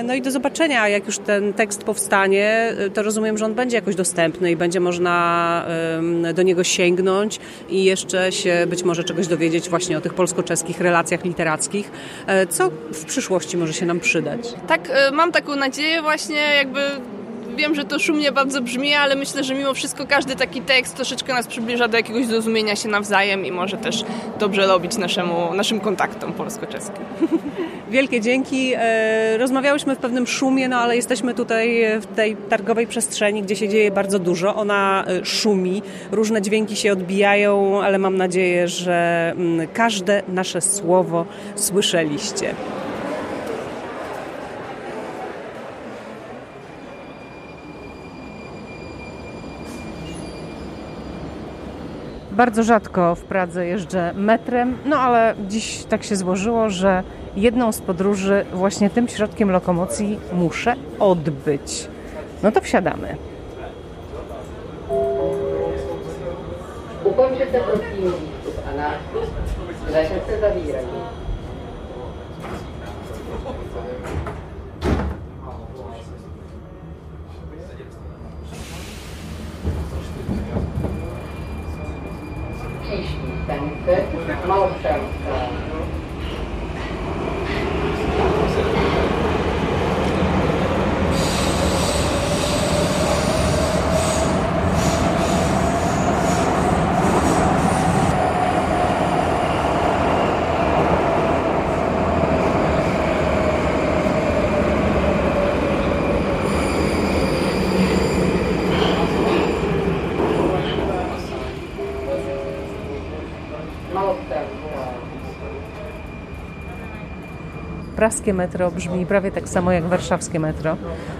Speaker 1: No i do zobaczenia. Jak już ten tekst powstanie, to rozumiem, że on będzie jakoś dostępny i będzie można do niego sięgnąć i jeszcze się być może może czegoś dowiedzieć właśnie o tych polsko-czeskich relacjach literackich, e, co w przyszłości może się nam przydać.
Speaker 7: Tak, e, mam taką nadzieję właśnie jakby wiem, że to szumnie bardzo brzmi, ale myślę, że mimo wszystko każdy taki tekst troszeczkę nas przybliża do jakiegoś zrozumienia się nawzajem i może też dobrze robić naszemu, naszym kontaktom polsko-czeskim.
Speaker 1: Wielkie dzięki. E, rozmawiałyśmy w pewnym szumie, no ale jesteśmy tutaj w tej targowej przestrzeni, gdzie się dzieje bardzo dużo. Ona e, szumi, różne dźwięki się odbijają, ale mam nadzieję, że mm, każde nasze słowo słyszeliście. Bardzo rzadko w Pradze jeżdżę metrem, no ale dziś tak się złożyło, że jedną z podróży właśnie tym środkiem lokomocji muszę odbyć. No to wsiadamy. Ukończyte prosimy listów, a na się Technik, dann könnte man auch sagen, praskie metro brzmi prawie tak samo jak warszawskie metro.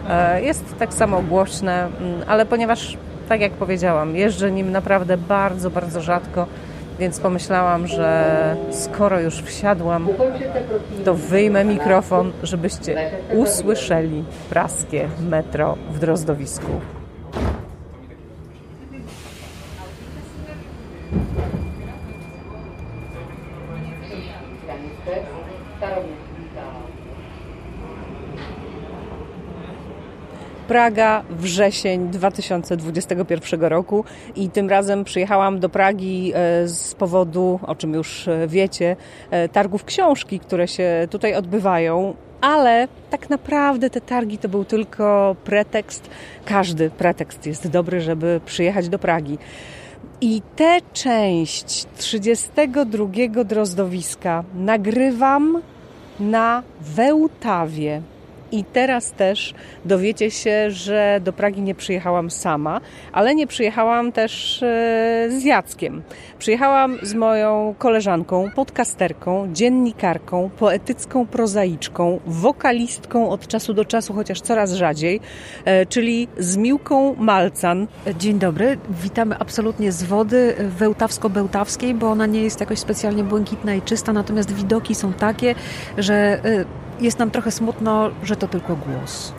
Speaker 1: E, jest tak samo głośne, mm, ale ponieważ, tak jak powiedziałam, jeżdżę nim naprawdę bardzo, bardzo rzadko, więc pomyślałam, że skoro już wsiadłam, to wyjmę mikrofon, żebyście usłyszeli praskie metro w Drozdowisku. Praga, wrzesień 2021 roku i tym razem przyjechałam do Pragi e, z powodu, o czym już e, wiecie, e, targów książki, które się tutaj odbywają. Ale tak naprawdę te targi to był tylko pretekst. Każdy pretekst jest dobry, żeby przyjechać do Pragi. I tę część 32 drozdowiska nagrywam na Wełtawie. I teraz też dowiecie się, że do Pragi nie przyjechałam sama, ale nie przyjechałam też e, z Jackiem. Przyjechałam z moją koleżanką, podcasterką, dziennikarką, poetycką prozaiczką, wokalistką od czasu do czasu, chociaż coraz rzadziej, e, czyli z Miłką Malcan.
Speaker 8: Dzień dobry, witamy absolutnie z wody wełtawsko-bełtawskiej, bo ona nie jest jakoś specjalnie błękitna i czysta, natomiast widoki są takie, że e, jest nam trochę smutno, że to tylko głos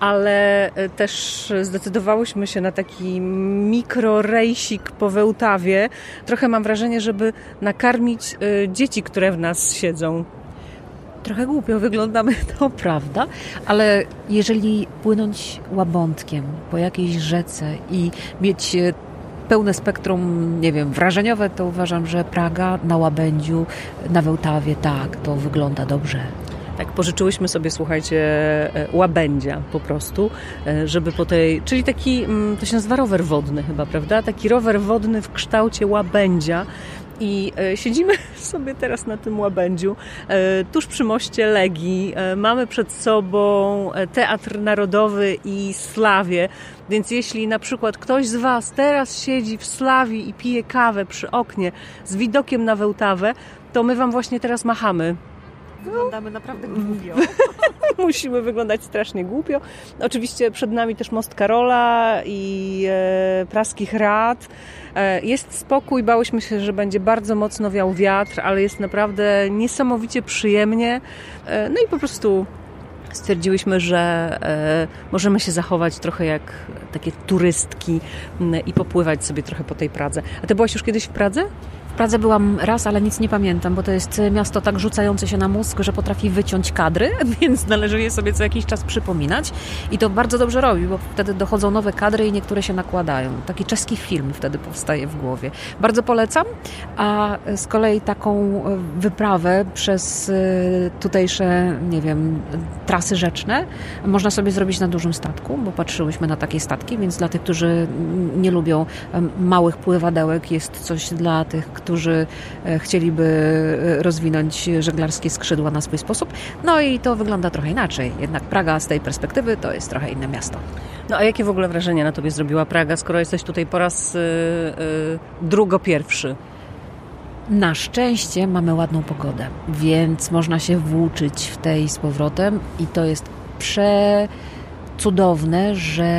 Speaker 1: ale e, też zdecydowałyśmy się na taki mikrorejsik po Wełtawie. Trochę mam wrażenie, żeby nakarmić e, dzieci, które w nas siedzą.
Speaker 8: trochę głupio wyglądamy, to prawda, ale jeżeli płynąć łabądkiem po jakiejś rzece i mieć e, pełne spektrum, nie wiem, wrażeniowe, to uważam, że Praga na łabędziu, na Wełtawie, tak, to wygląda dobrze.
Speaker 1: Tak, pożyczyłyśmy sobie, słuchajcie, e, łabędzia po prostu, e, żeby po tej, czyli taki, mm, to się nazywa rower wodny chyba, prawda? Taki rower wodny w kształcie łabędzia, i e, siedzimy sobie teraz na tym łabędziu, tuż przy moście Legii. Mamy przed sobą Teatr Narodowy i Slawię, więc jeśli na przykład ktoś z Was teraz siedzi w Slawii i pije kawę przy oknie z widokiem na Wełtawę, to my Wam właśnie teraz machamy
Speaker 8: Wyglądamy naprawdę głupio.
Speaker 1: Musimy wyglądać strasznie głupio. Oczywiście przed nami też Most Karola i e, Praskich Rad. E, jest spokój, bałyśmy się, że będzie bardzo mocno wiał wiatr, ale jest naprawdę niesamowicie przyjemnie. E, no i po prostu stwierdziłyśmy, że e, możemy się zachować trochę jak takie turystki i popływać sobie trochę po tej Pradze. A ty byłaś już kiedyś w Pradze?
Speaker 8: Pradze byłam raz, ale nic nie pamiętam, bo to jest miasto tak rzucające się na mózg, że potrafi wyciąć kadry, więc należy je sobie co jakiś czas przypominać. I to bardzo dobrze robi, bo wtedy dochodzą nowe kadry i niektóre się nakładają. Taki czeski film wtedy powstaje w głowie. Bardzo polecam, a z kolei taką wyprawę przez tutejsze, nie wiem, trasy rzeczne można sobie zrobić na dużym statku, bo patrzyłyśmy na takie statki, więc dla tych, którzy nie lubią małych pływadełek, jest coś dla tych, którzy e, chcieliby e, rozwinąć żeglarskie skrzydła na swój sposób. No i to wygląda trochę inaczej. Jednak Praga z tej perspektywy to jest trochę inne miasto.
Speaker 1: No a jakie w ogóle wrażenie na tobie zrobiła Praga, skoro jesteś tutaj po raz yy, yy, drugo pierwszy?
Speaker 8: Na szczęście mamy ładną pogodę, więc można się włóczyć w tej z powrotem i to jest prze cudowne, że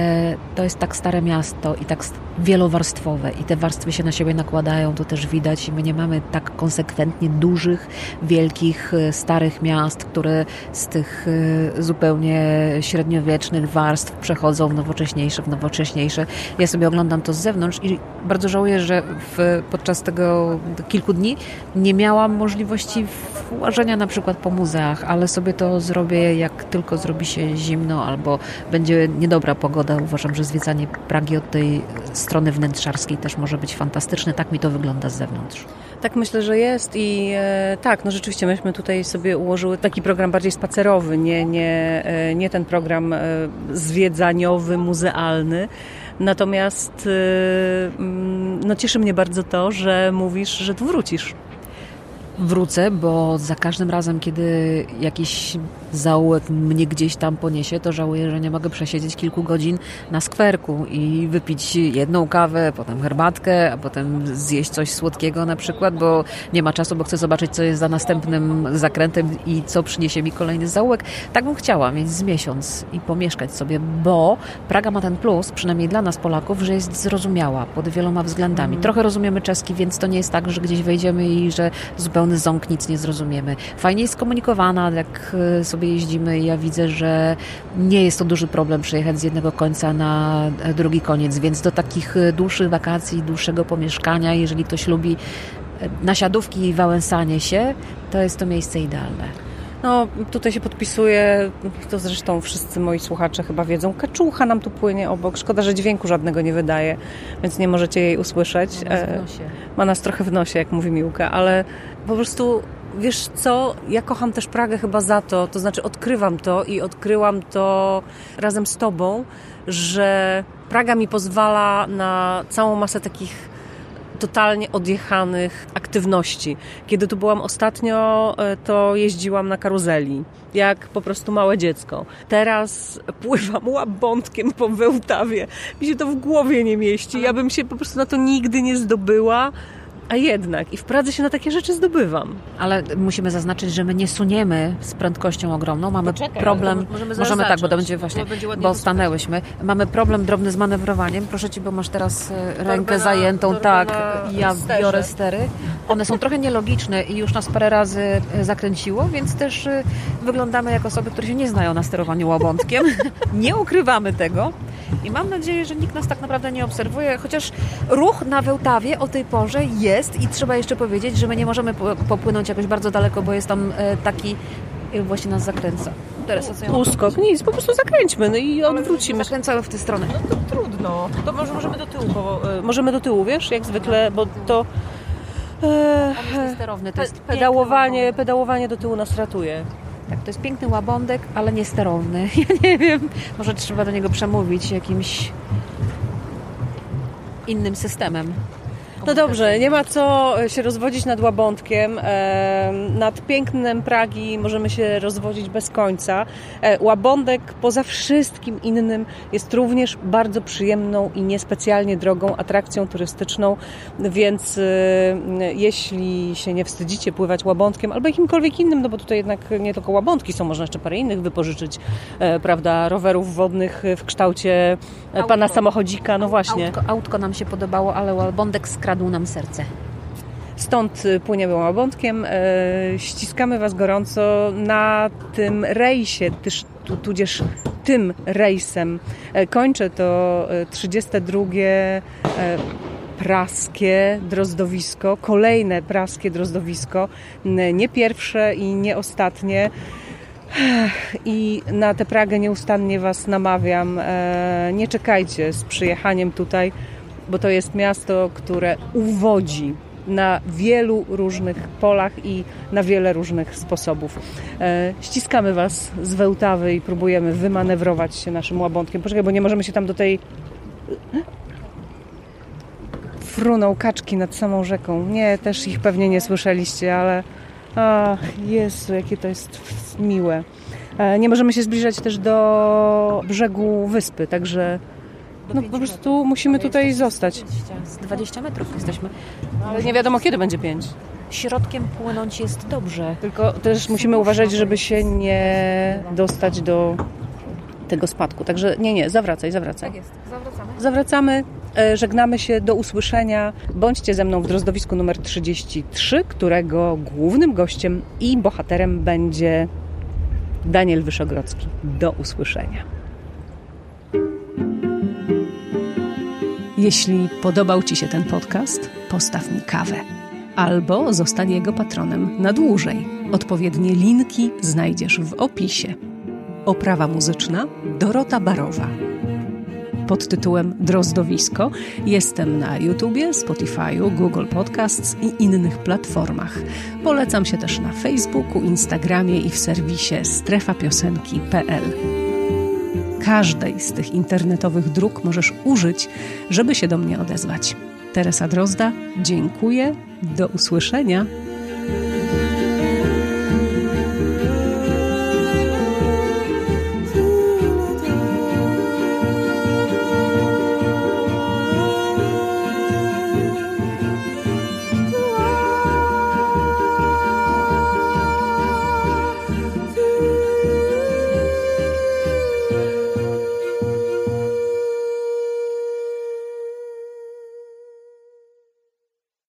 Speaker 8: to jest tak stare miasto i tak wielowarstwowe i te warstwy się na siebie nakładają, to też widać my nie mamy tak konsekwentnie dużych, wielkich, e, starych miast, które z tych e, zupełnie średniowiecznych warstw przechodzą w nowocześniejsze, w nowocześniejsze. Ja sobie oglądam to z zewnątrz i bardzo żałuję, że w, podczas tego kilku dni nie miałam możliwości łażenia na przykład po muzeach, ale sobie to zrobię, jak tylko zrobi się zimno albo będzie niedobra pogoda. Uważam, że zwiedzanie Pragi od tej strony wnętrzarskiej też może być fantastyczne. Tak mi to wygląda z zewnątrz.
Speaker 1: Tak myślę, że jest i e, tak, no rzeczywiście myśmy tutaj sobie ułożyły taki program bardziej spacerowy, nie, nie, e, nie ten program e, zwiedzaniowy, muzealny. Natomiast e, mm, no cieszy mnie bardzo to, że mówisz, że tu wrócisz
Speaker 8: wrócę, bo za każdym razem, kiedy jakiś zaułek mnie gdzieś tam poniesie, to żałuję, że nie mogę przesiedzieć kilku godzin na skwerku i wypić jedną kawę, potem herbatkę, a potem zjeść coś słodkiego na przykład, bo nie ma czasu, bo chcę zobaczyć, co jest za następnym zakrętem i co przyniesie mi kolejny zaułek. Tak bym chciała mieć z miesiąc i pomieszkać sobie, bo Praga ma ten plus, przynajmniej dla nas Polaków, że jest zrozumiała pod wieloma względami. Mm. Trochę rozumiemy czeski, więc to nie jest tak, że gdzieś wejdziemy i że zupełny ząg nic nie zrozumiemy. Fajnie jest skomunikowana, jak y, sobie sobie jeździmy i ja widzę, że nie jest to duży problem przejechać z jednego końca na drugi koniec, więc do takich dłuższych wakacji, dłuższego pomieszkania, jeżeli ktoś lubi e, nasiadówki i wałęsanie się, to jest to miejsce idealne.
Speaker 1: No, tutaj się podpisuje, to zresztą wszyscy moi słuchacze chyba wiedzą, kaczucha nam tu płynie obok. Szkoda, że dźwięku żadnego nie wydaje, więc nie możecie jej usłyszeć.
Speaker 8: Ma nas, w nosie.
Speaker 1: Ma nas trochę w nosie, jak mówi Miłka, ale po prostu wiesz co, ja kocham też Pragę chyba za to, to znaczy odkrywam to i odkryłam to razem z tobą, że Praga mi pozwala na całą masę takich totalnie odjechanych aktywności. Kiedy tu byłam ostatnio, e, to jeździłam na karuzeli, jak po prostu małe dziecko. Teraz pływam łabątkiem po Wełtawie. Mi się to w głowie nie mieści. Ja bym się po prostu na to nigdy nie zdobyła a jednak i w Pradze się na takie rzeczy zdobywam.
Speaker 8: Ale musimy zaznaczyć, że my nie suniemy z prędkością ogromną. Mamy Poczekaj, problem. Możemy, możemy tak, bo to będzie właśnie, bo, bo stanęłyśmy. Mamy problem drobny z manewrowaniem. Proszę cię, bo masz teraz e, rękę na, zajętą. Tak, ja sterze. biorę stery. One są trochę nielogiczne i już nas parę razy e, zakręciło, więc też e, wyglądamy jak osoby, które się nie znają na sterowaniu łabątkiem. nie ukrywamy tego. I mam nadzieję, że nikt nas tak naprawdę nie obserwuje, chociaż ruch na Wełtawie o tej porze jest i trzeba jeszcze powiedzieć, że my nie możemy popłynąć jakoś bardzo daleko, bo jest tam e, taki właśnie nas zakręca. Teresa, co ja
Speaker 1: Uskok, nic, po prostu zakręćmy no i odwrócimy się.
Speaker 8: Zakręcały w tę stronę.
Speaker 1: No to trudno. To może możemy do tyłu, bo, e, możemy do tyłu, wiesz, jak zwykle, bo to e,
Speaker 8: On jest niesterowny, to jest
Speaker 1: pedałowanie, pedałowanie do tyłu nas ratuje.
Speaker 8: Tak, to jest piękny łabądek, ale niesterowny. Ja nie wiem, może trzeba do niego przemówić jakimś innym systemem.
Speaker 1: No dobrze, nie ma co się rozwodzić nad Łabądkiem. E, nad pięknem Pragi możemy się rozwodzić bez końca. E, Łabądek poza wszystkim innym jest również bardzo przyjemną i niespecjalnie drogą atrakcją turystyczną, więc e, jeśli się nie wstydzicie pływać Łabądkiem albo jakimkolwiek innym, no bo tutaj jednak nie tylko Łabądki są, można jeszcze parę innych wypożyczyć, prawda, rowerów wodnych w kształcie pana samochodzika, no właśnie.
Speaker 8: Autko, autko nam się podobało, ale łabądek skradł nam serce.
Speaker 1: Stąd y, płyniemy łabądkiem. E, ściskamy Was gorąco na tym rejsie, tyż, tu, tudzież tym rejsem. E, kończę to e, 32 e, praskie drozdowisko, kolejne praskie drozdowisko, nie pierwsze i nie ostatnie. I na tę Pragę nieustannie Was namawiam. Nie czekajcie z przyjechaniem tutaj, bo to jest miasto, które uwodzi na wielu różnych polach i na wiele różnych sposobów. E, Ściskamy Was z Wełtawy i próbujemy wymanewrować się naszym łabądkiem. Poczekaj, bo nie możemy się tam do tej... Fruną kaczki nad samą rzeką. Nie, też ich pewnie nie słyszeliście, ale... Ach, Jezu, jakie to jest miłe. E, Nie możemy się zbliżać też do brzegu wyspy, także no po prostu musimy tutaj zostać.
Speaker 8: 20, z 20 metrów jesteśmy.
Speaker 1: Ale nie wiadomo kiedy będzie pięć.
Speaker 8: Środkiem płynąć jest dobrze.
Speaker 1: Tylko też musimy uważać, żeby się nie dostać do tego spadku. Także nie, nie, zawracaj, zawracaj.
Speaker 8: jest, zawracamy.
Speaker 1: Zawracamy, e, żegnamy się, do usłyszenia. Bądźcie ze mną w drozdowisku numer 33, którego głównym gościem i bohaterem będzie Daniel Wyszogrodzki. Do usłyszenia.
Speaker 9: Jeśli podobał Ci się ten podcast, postaw mi kawę. Albo zostań jego patronem na dłużej. Odpowiednie linki znajdziesz w opisie. Oprawa muzyczna Dorota Barowa. Pod tytułem Drozdowisko jestem na YouTubie, Spotify'u, Google Podcasts i innych platformach. Polecam się też na Facebooku, Instagramie i w serwisie strefapiosenki.pl. Każdej z tych internetowych dróg możesz użyć, żeby się do mnie odezwać. Teresa Drozda, dziękuję. Do usłyszenia.